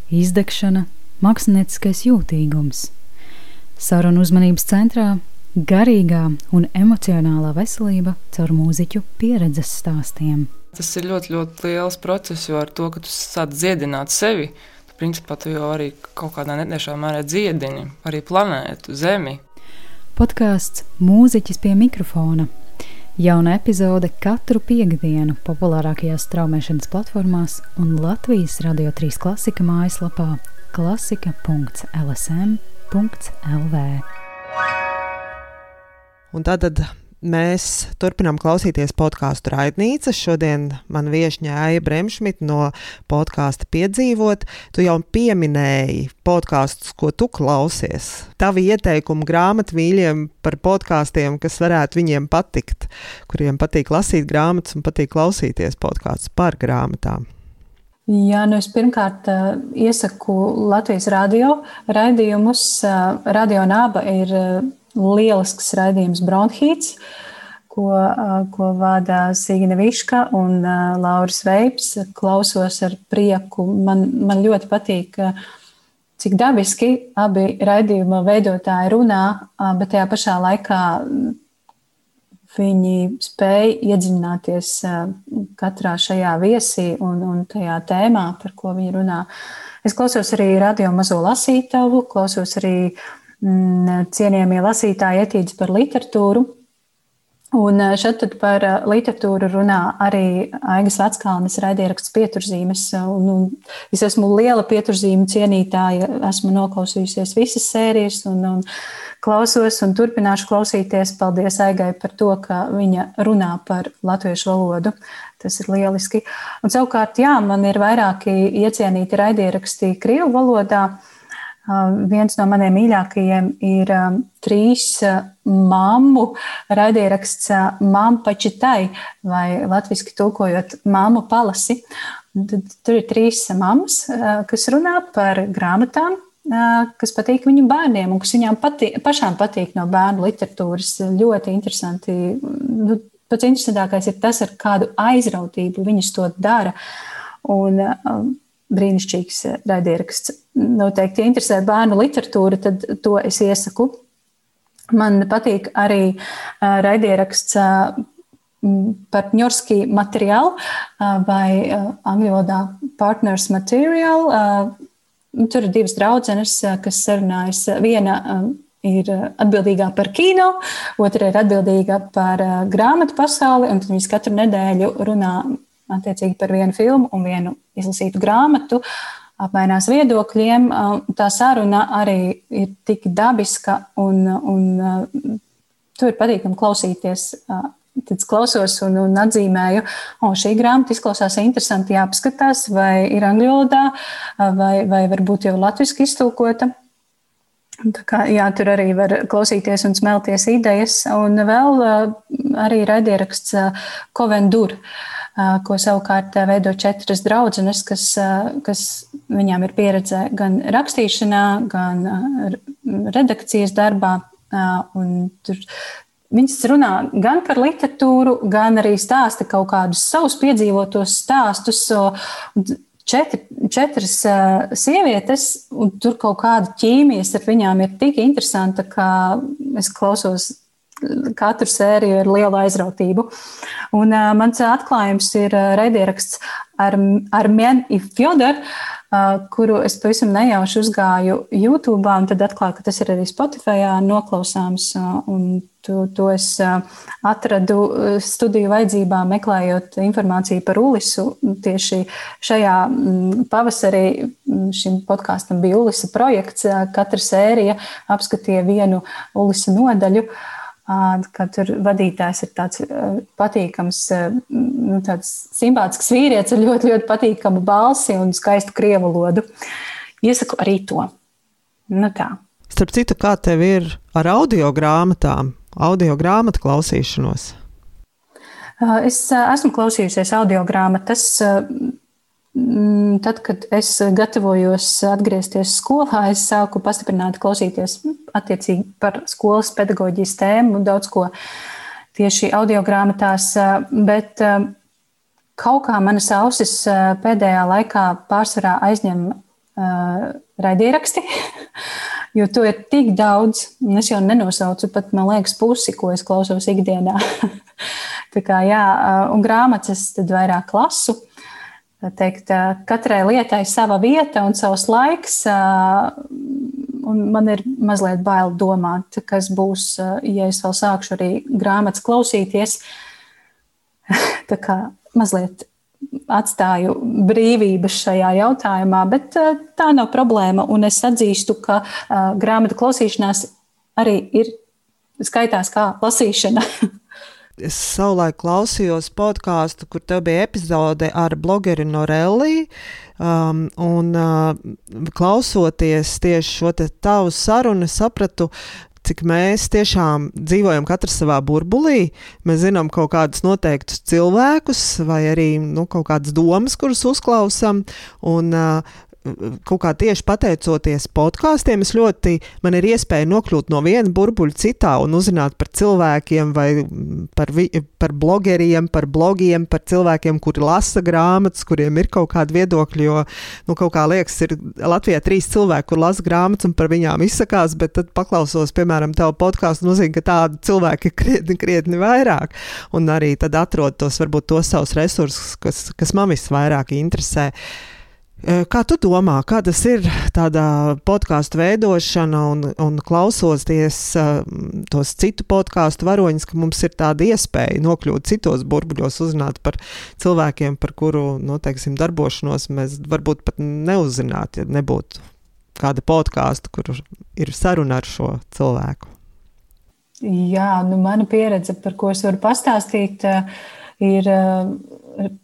[SPEAKER 3] izdegšana, mākslinieckais jūtīgums, sarunu uzmanības centrā garīgā un emocionālā veselība caur mūziķu pieredzes stāstiem.
[SPEAKER 5] Tas ir ļoti, ļoti liels process, jo ar to, ka tu sāc dziedināt sevi, tu principā tu jau arī kaut kādā netiešā mērā dziedini arī planētu, Zemi.
[SPEAKER 3] Podkāsts Mūziķis pie mikrofona Jauna epizode katru piekdienu populārākajās straumēšanas platformās un Latvijas Radio 3 klasika mājaslapā klasika.lsm.lv.
[SPEAKER 1] Un tātad Mēs turpinām klausīties podkāstu raidnīcas. Šodien man viesņā Aija Bremšmita no podkāsta Piedzīvot. Tu jau pieminēji podkāstus, ko tu klausies. Tavi ieteikumi grāmatvīļiem par podkāstiem, kas varētu viņiem patikt, kuriem patīk lasīt grāmatas un patīk klausīties podkāstus par grāmatām.
[SPEAKER 2] Jā, nu es pirmkārt uh, iesaku Latvijas radio raidījumus. Uh, radio naba ir uh, lielisks raidījums Bronhīts, ko, ko vada Signa Viška un Lauris Veips. Klausos ar prieku. Man, man ļoti patīk, cik dabiski abi raidījuma veidotāji runā, bet tajā pašā laikā viņi spēja iedziļināties katrā šajā viesī un, un tajā tēmā, par ko viņi runā. Es klausos arī radio mazo lasītavu, klausos arī uh, cienījamie lasītāji etīdes par literatūru. Un eh, šeit par eh, literatūru runā arī Aigas Vatskalnes raidieraksts pieturzīmes. Un, un es esmu liela pieturzīme cienītāja, esmu noklausījusies visas sērijas un, un klausos un turpināšu klausīties. Paldies Aigai par to, ka viņa runā par latviešu valodu. Tas ir lieliski. Un savukārt, jā, man ir vairāki iecienīti raidieraksti Krievu valodā. Viens no maniem mīļākajiem ir trīs mammu raidieraksts Māmu pačitai, vai latviski tulkojot Māmu palasi. Tad tur ir trīs mammas, kas runā par grāmatām, kas patīk viņu bērniem un kas viņām patīk, pašām patīk no bērnu literatūras. Ļoti interesanti. Nu, pats interesantākais ir tas, ar kādu aizrautību viņas to dara. Un, um, brīnišķīgs raidieraksts. Noteikti, ja interesē bērnu literatūra, tad to es iesaku. Man patīk arī uh, raidieraksts uh, partņorski materiālu vai angļu valodā partners materiālu. Tur ir divas draudzenes, kas sarunājas. Viena ir atbildīgā par kino, otra ir atbildīga par grāmatu pasauli, viņas katru nedēļu runā attiecīgi par vienu filmu un vienu izlasītu grāmatu. Apmainās viedokļiem. Tā saruna arī ir tik dabiska, un, un tur ir patīkami klausīties Tad es klausos un, un atzīmēju, o, šī grāmata izklausās interesanti, jāpaskatās, vai ir angļu valodā, vai, vai varbūt jau latviešu iztulkota. Kā, jā, tur arī var klausīties un smelties idejas. Un vēl arī raidieraksts Kovendur, ko savukārt veido četras draudzenes, kas, kas viņām ir pieredze gan rakstīšanā, gan redakcijas darbā. Tur Viņas runā gan par literatūru, gan arī stāsta kaut kādus savus piedzīvotos stāstus. Četri, četras uh, sievietes, un tur kaut kāda ķīmijas ar viņām ir tik interesanta, ka es klausos katru sēriju ar lielu aizrautību. Un, uh, mans atklājums ir uh, raidieraksts ar, ar Menu Fjodor. Uh, kuru es pavisam nejauši uzgāju YouTube, un tad atklāju, ka tas ir arī Spotify noklausāms. To, to es atradu studiju vajadzībā, meklējot informāciju par Ulisu. Tieši šajā pavasarī šim podkāstam bija Ulisa projekts. Katra sērija apskatīja vienu Ulisa nodaļu. Uh, ka tur vadītājs ir tāds patīkams, nu, tāds simpātisks vīrietis ar ļoti, ļoti patīkamu balsi un skaistu krievu valodu. Iesaku arī to. Nu, tā.
[SPEAKER 1] Starp citu, kā tev ir ar audio grāmatām, audio grāmatu klausīšanos?
[SPEAKER 2] Es esmu klausījusies audio grāmatas tad, kad es gatavojos atgriezties skolā, es sāku pastiprināti klausīties mm, attiecīgi par skolas pedagoģijas tēmu, daudz ko tieši audio grāmatās, bet kaut kā manas ausis pēdējā laikā pārsvarā aizņem raidieraksti, jo to ir tik daudz, un es jau nenosaucu pat, man liekas, pusi, ko es klausos ikdienā. Tā kā jā, un grāmatas tad vairāk lasu teikt, katrai lietai sava vieta un savs laiks. Un man ir mazliet bail domāt, kas būs, ja es vēl sākšu arī grāmatas klausīties. Tā kā mazliet atstāju brīvības šajā jautājumā, bet tā nav problēma. Un es atzīstu, ka grāmatu klausīšanās arī ir skaitās kā lasīšana.
[SPEAKER 1] es savulaik klausījos podkāstu, kur tev bija epizode ar blogeri Norelli. Um, un uh, klausoties tieši šo tavu sarunu, sapratu, cik mēs tiešām dzīvojam katrs savā burbulī. Mēs zinām kaut kādus noteiktus cilvēkus, vai arī nu, kaut kādas domas, kuras uzklausām. Un, uh, kaut kā tieši pateicoties podkāstiem, es ļoti, man ir iespēja nokļūt no viena burbuļa citā un uzzināt par cilvēkiem, vai par, vi, par blogeriem, par blogiem, par cilvēkiem, kuri lasa grāmatas, kuriem ir kaut kādi viedokļi. Jo, nu, kaut kā liekas, ir Latvijā trīs cilvēki, kur lasa grāmatas un par viņām izsakās, bet tad paklausos, piemēram, tev podkāstu, nozīmē, ka tādu cilvēku ir krietni, krietni vairāk. Un arī tad atrod tos, varbūt tos savus resursus, kas, kas man visvairāk interesē. Uh, kā tu domā, kā tas ir tādā podkāstu veidošana un, un klausoties uh, tos citu podkāstu varoņus, ka mums ir tāda iespēja nokļūt citos burbuļos, uzzināt par cilvēkiem, par kuru, nu, teiksim, darbošanos mēs varbūt pat neuzzinātu, ja nebūtu kāda podkāsta, kur ir saruna ar šo cilvēku?
[SPEAKER 2] Jā, nu, mana pieredze, par ko es varu pastāstīt, uh, ir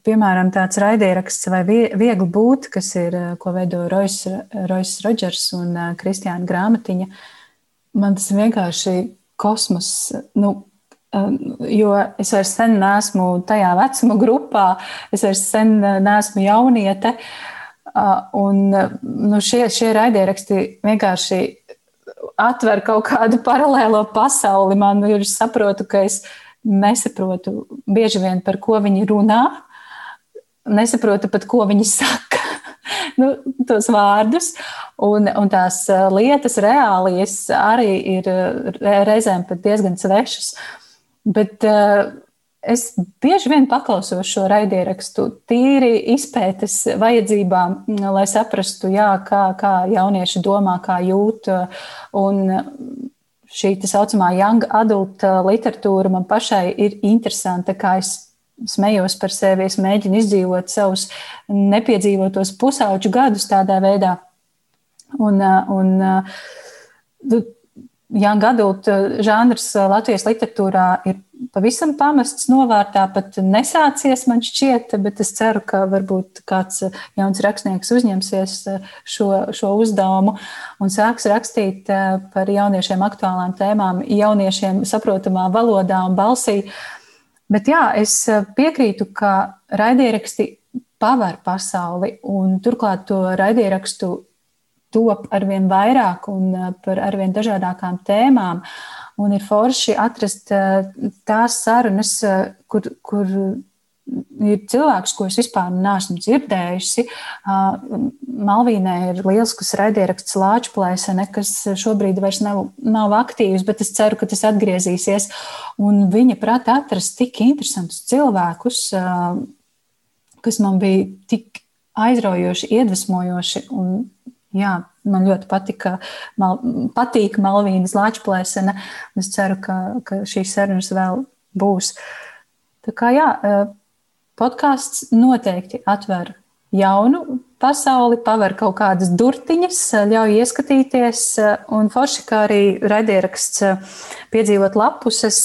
[SPEAKER 2] piemēram tāds raidieraksts vai viegli būt, kas ir, ko veido Rojas Rodžers un Kristiāna Grāmatiņa. Man tas vienkārši kosmos. Nu, Jo es vairs sen neesmu tajā vecuma grupā, es vairs sen neesmu jauniete. Un nu, šie, šie raidieraksti vienkārši atver kaut kādu paralēlo pasauli. Man ir saprotu, ka es nesaprotu bieži vien, par ko viņi runā, nesaprotu pat, ko viņi saka. nu, tos vārdus, un, un tās lietas, reālijas arī ir reizēm pat diezgan svešas. Bet uh, Es bieži vien paklausos šo raidierakstu tīri izpētes vajadzībām, lai saprastu, jā, kā, kā jaunieši domā, kā jūt. Un šī tā saucamā young adult literatūra man pašai ir interesanta, kā es smējos par sevi, es mēģinu izdzīvot savus nepiedzīvotos pusauģu gadus tādā veidā. Un, un, Young adult žanrs Latvijas literatūrā ir pavisam pamests novārtā, pat nesācies man šķiet, bet es ceru, ka varbūt kāds jauns rakstnieks uzņemsies šo, šo uzdevumu un sāks rakstīt eh, par jauniešiem aktuālām tēmām, jauniešiem saprotamā valodā un balsī. Bet jā, es piekrītu, ka raidieraksti paver pasauli, un turklāt to raidierakstu top arvien vairāk un eh, par arvien dažādākām tēmām. Un ir forši atrast eh, tās sarunas, eh, kur, kur ir cilvēks, ko es vispār neesmu dzirdējusi. Malvīnai ir liels raidieraksts Lāčplēsene, kas šobrīd vairs nav, nav aktīvs, bet es ceru, ka tas atgriezīsies. Un viņa prata atrast tik interesantus cilvēkus, kas man bija tik aizraujoši, iedvesmojoši un jā, man ļoti patika, mal, patīk Malvīnas Lāčplēsene. Es ceru, ka, ka šīs sarunas vēl būs. Tā kā jā, eh, podkāsts noteikti atver jaunu pasauli, paver kaut kādas durtiņas, ļauj ieskatīties, eh, un forši kā arī raidieraksts eh, piedzīvot lapuses,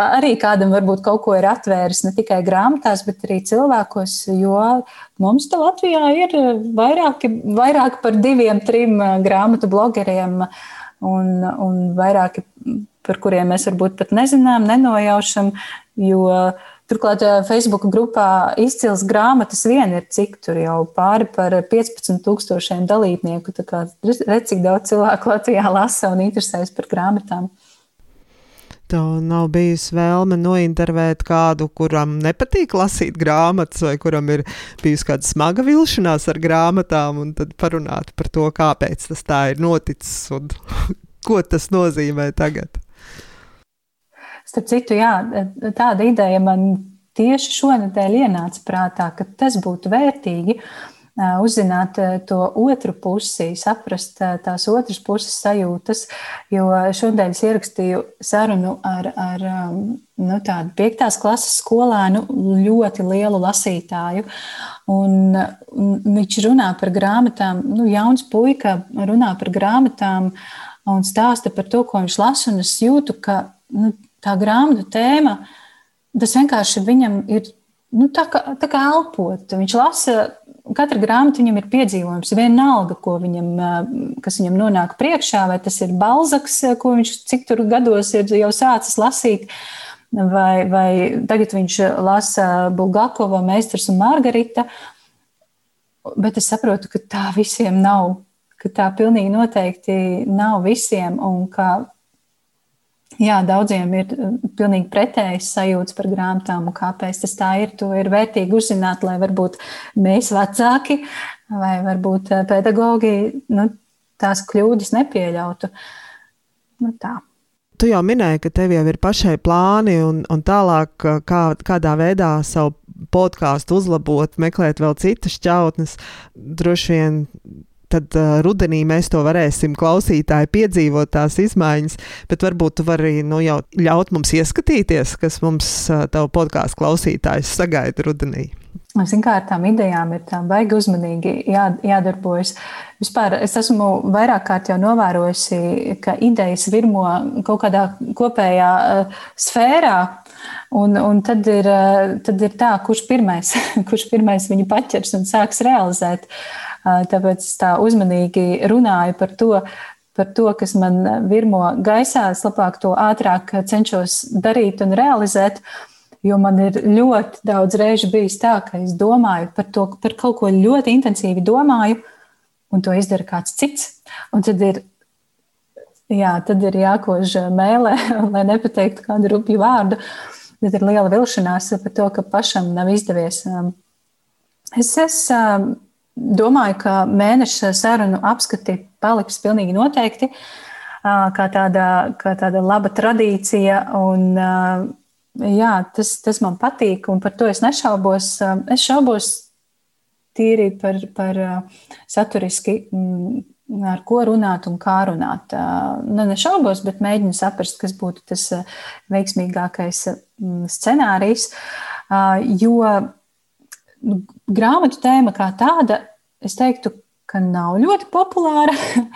[SPEAKER 2] arī kādam varbūt kaut ko ir atvēris ne tikai grāmatās, bet arī cilvēkos, jo mums te Latvijā ir vairāki, vairāk par diviem, trim eh, grāmatu blogeriem un, un vairāki, par kuriem mēs varbūt pat nezinām, nenojaušam, jo Turklāt eh, Facebook grupā izcils grāmatas vien ir cik tur jau pāri par 15,000 dalībnieku. Redz, cik daudz cilvēku Latvijā lasa un interesējas par grāmatām.
[SPEAKER 1] Tev nav bijusi vēlme nointervēt kādu, kuram nepatīk lasīt grāmatas, vai kuram ir bijusi kāda smaga vilšanās ar grāmatām, un tad parunāt par to, kāpēc tas tā ir noticis un ko tas nozīmē tagad.
[SPEAKER 2] Starp citu, jā, tāda ideja man tieši šonadēļ ienāca prātā, ka tas būtu vērtīgi. Uh, uzzināt to otru pusi, saprast tās otras puses sajūtas. Jo šodien es ierakstīju sarunu ar, ar nu, tādu piektās klases skolēnu, ļoti lielu lasītāju. Un, un viņš runā par grāmatām, nu, jauns puika runā par grāmatām un stāsta par to, ko viņš lasa. Es jūtu, ka nu, tā grāmatu tēma, tas vienkārši viņam ir nu, tā, kā, tā kā elpot. Viņš lasa katra grāmata viņam ir piedzīvojums. Vienalga, viņam, kas viņam nonāk priekšā, vai tas ir Balzaks, ko viņš cik tur gados ir jau sācis lasīt, vai, vai tagad viņš lasa Bulgakova, Meistars un Margarita. Bet es saprotu, ka tā visiem nav, ka tā pilnīgi noteikti nav visiem, un ka Jā, daudziem ir uh, pilnīgi pretējas sajūtas par grāmatām, un kāpēc tas tā ir. To ir vērtīgi uzzināt, lai varbūt mēs, vecāki, vai varbūt uh, pedagogi, nu, tās kļūdas nepieļautu. Nu, tā.
[SPEAKER 1] Tu jau minēji, ka tev jau ir pašai plāni un, un tālāk, uh, kā, kādā veidā savu podkāstu uzlabot, meklēt vēl citas šķautnes. Droši vien tad uh, rudenī mēs to varēsim klausītāji piedzīvot tās izmaiņas, bet varbūt tu vari nu, jau ļaut mums ieskatīties, kas mums uh, tavu podkāstu klausītājs sagaida rudenī.
[SPEAKER 2] Ziniet, kā ar tām idejām ir tā baigi uzmanīgi jā, jādarbojas. Vispār es esmu vairāk kārt jau novērojusi, ka idejas virmo kaut kādā kopējā uh, sfērā, un, un tad, ir, uh, tad ir tā, kurš pirmais, kurš pirmais viņu paķers un sāks realizēt. Uh, Tāpēc es tā uzmanīgi runāju par to, par to, kas man virmo gaisā. Es labāk to ātrāk cenšos darīt un realizēt. Jo man ir ļoti daudz reižu bijis tā, ka es domāju par, to, par kaut ko ļoti intensīvi, domāju, un to izdara kāds cits. Un tad ir, jā, tad ir jākož mēlē, lai nepateiktu kādu rupju vārdu. Tad ir liela vilšanās par to, ka pašam nav izdevies. Es, es domāju, ka mēneša sarunu apskati paliks pilnīgi noteikti kā tāda, kā tāda laba tradīcija. Un, jā, tas, tas man patīk, un par to es nešaubos. Es šaubos tīri par, par saturiski, mm, ar ko runāt un kā runāt. Ne, nešaubos, bet mēģinu saprast, kas būtu tas veiksmīgākais scenārijs. Jo nu, grāmatu tēma kā tāda, es teiktu, ka nav ļoti populāra.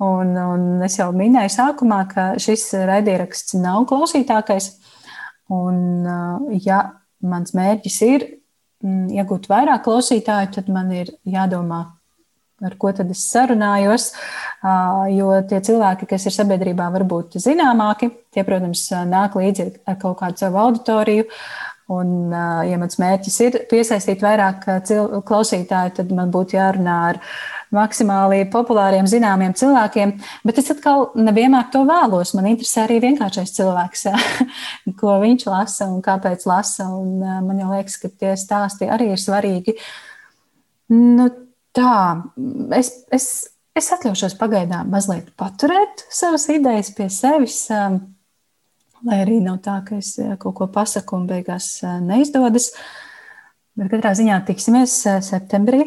[SPEAKER 2] Un, un es jau minēju sākumā, ka šis raidieraksts nav klausītākais. Un, ja mans mērķis ir mm, iegūt vairāk klausītāju, tad man ir jādomā, ar ko tad es sarunājos. Jo tie cilvēki, kas ir sabiedrībā varbūt zināmāki, tie, protams, nāk līdzi ar kaut kādu savu auditoriju. Un, ja mans mērķis ir piesaistīt vairāk klausītāju, tad man būtu jārunā ar maksimāli populāriem, zināmiem cilvēkiem, bet es atkal nevienmēr to vēlos. Man interesē arī vienkāršais cilvēks, ko viņš lasa un kāpēc lasa. Un man jau liekas, ka tie stāsti arī ir svarīgi. Nu, tā, es, es, es atļaušos pagaidām mazliet paturēt savas idejas pie sevis. Lai arī nav tā, ka es kaut ko pasaku un beigās neizdodas. Uh, Bet katrā ziņā tiksimies eh, septembrī.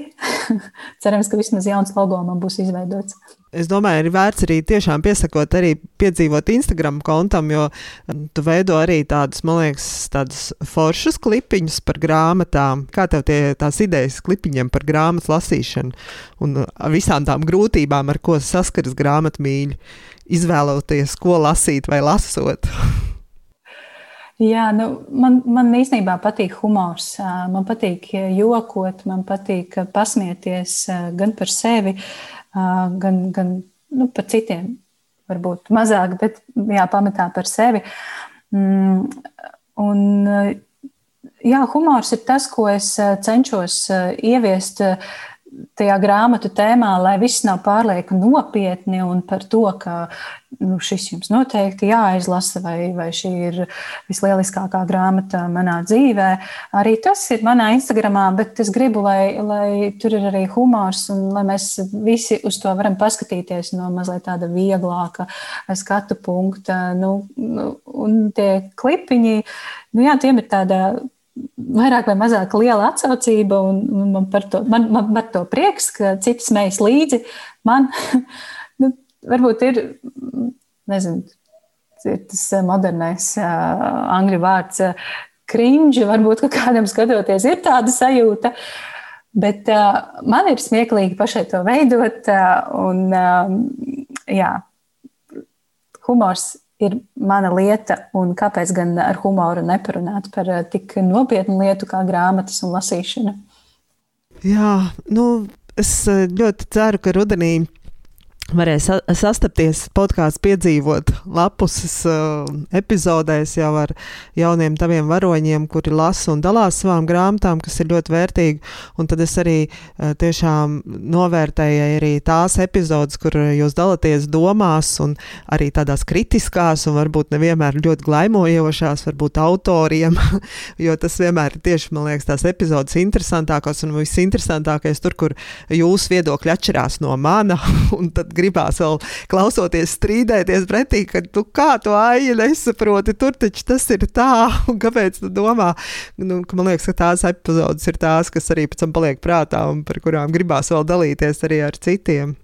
[SPEAKER 2] Cerams, ka vismaz jauns logo man būs izveidots.
[SPEAKER 1] Es domāju, ir vērts arī tiešām piesakot, arī piedzīvot Instagram kontam, jo mm, tu veido arī tādus, man liekas, tādus foršus klipiņus par grāmatām. Kā tev tie, tās idejas klipiņiem par grāmatu lasīšanu un visām tām grūtībām, ar ko saskaras grāmatmīļi, izvēloties, ko lasīt vai lasot?
[SPEAKER 2] Jā, nu, man, man īstenībā patīk humors. Man patīk jokot, man patīk pasmieties gan par sevi, gan, gan nu, par citiem. Varbūt mazāk, bet jā, pamatā par sevi. Mm, un, jā, humors ir tas, ko es cenšos ieviest tajā grāmatu tēmā, lai viss nav pārlieku nopietni un par to, ka nu, šis jums noteikti jāizlasa, vai, vai šī ir vislieliskākā grāmata manā dzīvē. Arī tas ir manā Instagramā, bet es gribu, lai, lai tur ir arī humors un lai mēs visi uz to varam paskatīties no mazliet tāda vieglāka skatu punkta. Nu, nu, un tie klipiņi, nu jā, tiem ir tāda vairāk vai mazāk liela atsaucība, un man par to, man, man par to prieks, ka citi smējas līdzi. Man nu, varbūt ir, nezinu, ir tas modernais uh, angļu vārds cringe, varbūt kādam skatoties, ir tāda sajūta. Bet uh, man ir smieklīgi pašai to veidot, uh, un uh, jā, humors ir mana lieta, un kāpēc gan ar humoru neparunāt par eh, tik nopietnu lietu kā grāmatas un lasīšana?
[SPEAKER 1] Jā, nu, es eh, ļoti ceru, ka rudenī varēs sastapties podkāstu, piedzīvot lapuses uh, epizodēs jau ar jauniem taviem varoņiem, kuri lasa un dalās savām grāmatām, kas ir ļoti vērtīgi. Un tad es arī uh, tiešām novērtēju arī tās epizodes, kur jūs dalāties domās un arī tādās kritiskās un varbūt nevienmēr ļoti glaimojošās, varbūt autoriem, jo tas vienmēr ir tieši, man liekas, tās epizodes interesantākās un visinteresantākais tur, kur jūsu viedokļi atšķirās no mana. un tad gribās vēl klausoties, strīdēties pretī, ka tu kā to aiju nesaproti, tur taču tas ir tā, un kāpēc tu domā, nu, ka man liekas, ka tās epizodes ir tās, kas arī pēc tam paliek prātā un par kurām gribās vēl dalīties arī ar citiem.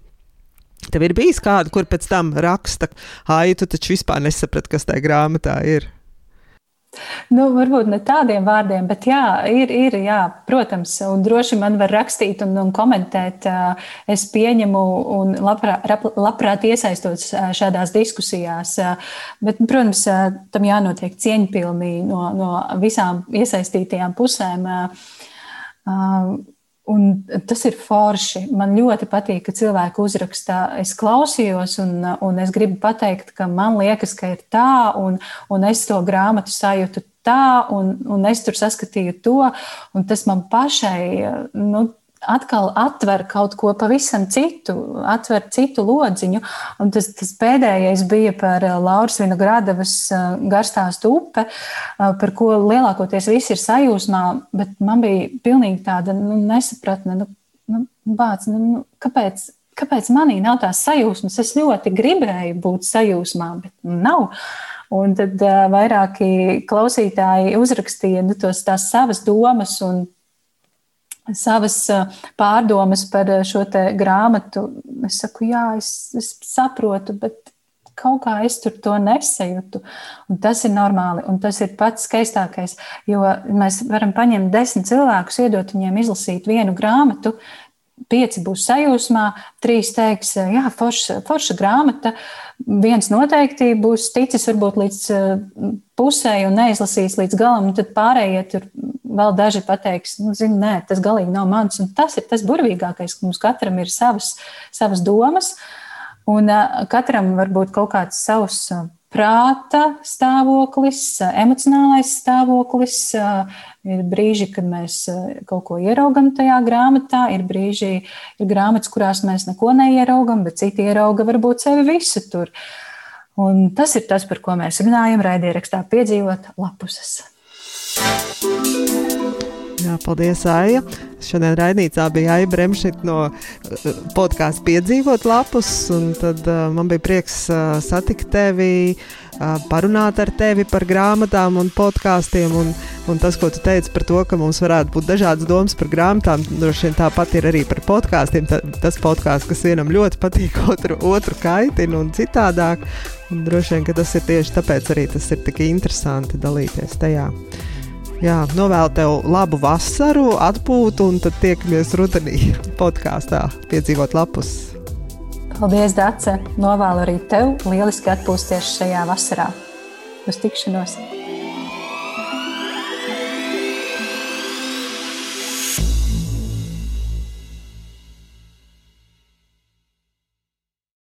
[SPEAKER 1] Tev ir bijis kāda, kur pēc tam raksta, ah, tu taču vispār nesaprati, kas tajā grāmatā ir.
[SPEAKER 2] Nu, varbūt ne tādiem vārdiem, bet jā, ir, ir jā, protams, un droši man var rakstīt un, un komentēt. Es pieņemu un labprāt, labprāt iesaistos šādās diskusijās. Bet, protams, tam jānotiek cieņpilnī no, no visām iesaistītajām pusēm. Un tas ir forši. Man ļoti patīk, ka cilvēki uzraksta, es klausījos, un, un es gribu pateikt, ka man liekas, ka ir tā, un, un es to grāmatu sajūtu tā, un, un es tur saskatīju to, tas man pašai, nu, atkal atver kaut ko pavisam citu, atver citu lodziņu. Un tas, tas pēdējais bija par eh, Lauras Vinogradavas eh, garstāstu upe, eh, par ko lielākoties visi ir sajūsmā, bet man bija pilnīgi tāda nu, nesapratne, nu, nu, bāc, nu, nu, kāpēc, kāpēc manī nav tās sajūsmas. Es ļoti gribēju būt sajūsmā, bet nav. Un tad uh, vairāki klausītāji uzrakstīja nu, tos, tās savas domas un savas pārdomas par šo grāmatu. Es saku, jā, es, es saprotu, bet kaut kā es tur to nesajūtu. Un tas ir normāli, un tas ir pats skaistākais. Jo mēs varam paņemt desmit cilvēkus, iedot viņiem izlasīt vienu grāmatu. Pieci būs sajūsmā, trīs teiks, jā, forša, forša grāmata. Viens noteikti būs ticis varbūt līdz pusē un neizlasījis līdz galam, un tad pārējie tur vēl daži pateiks, nu, zini, nē, tas galīgi nav mans. Un tas ir tas burvīgākais, ka mums katram ir savas, savas domas, un uh, katram var būt kaut kāds savs uh, prāta stāvoklis, emocionālais stāvoklis. Uh, ir brīži, kad mēs uh, kaut ko ieraugam tajā grāmatā, ir brīži, ir grāmatas, kurās mēs neko neieraugam, bet citi ierauga varbūt sevi visu tur. Un tas ir tas, par ko mēs runājam raidierakstā piedzīvot lapusas.
[SPEAKER 1] Jā, paldies, Aija. Šodien raidījumā bija Aija Bremšita no uh, podkāstu piedzīvot lapus, un tad uh, man bija prieks uh, satikt tevi, uh, parunāt ar tevi par grāmatām un podkāstiem, un, un tas, ko tu teici par to, ka mums varētu būt dažādas domas par grāmatām, droši vien tāpat ir arī par podkāstiem. Ta, tas podkāsts, kas vienam ļoti patīk, otru, otru kaitina un citādāk, un droši vien, ka tas ir tieši tāpēc arī tas ir tik interesanti dalīties tajā. Jā, novēlu tev labu vasaru, atpūtu, un tad tiekamies rudenī podkāstā, piedzīvot lapus.
[SPEAKER 2] Paldies, Dārce! Novēlu arī tev lieliski atpūsties šajā vasarā. Uz tikšanos!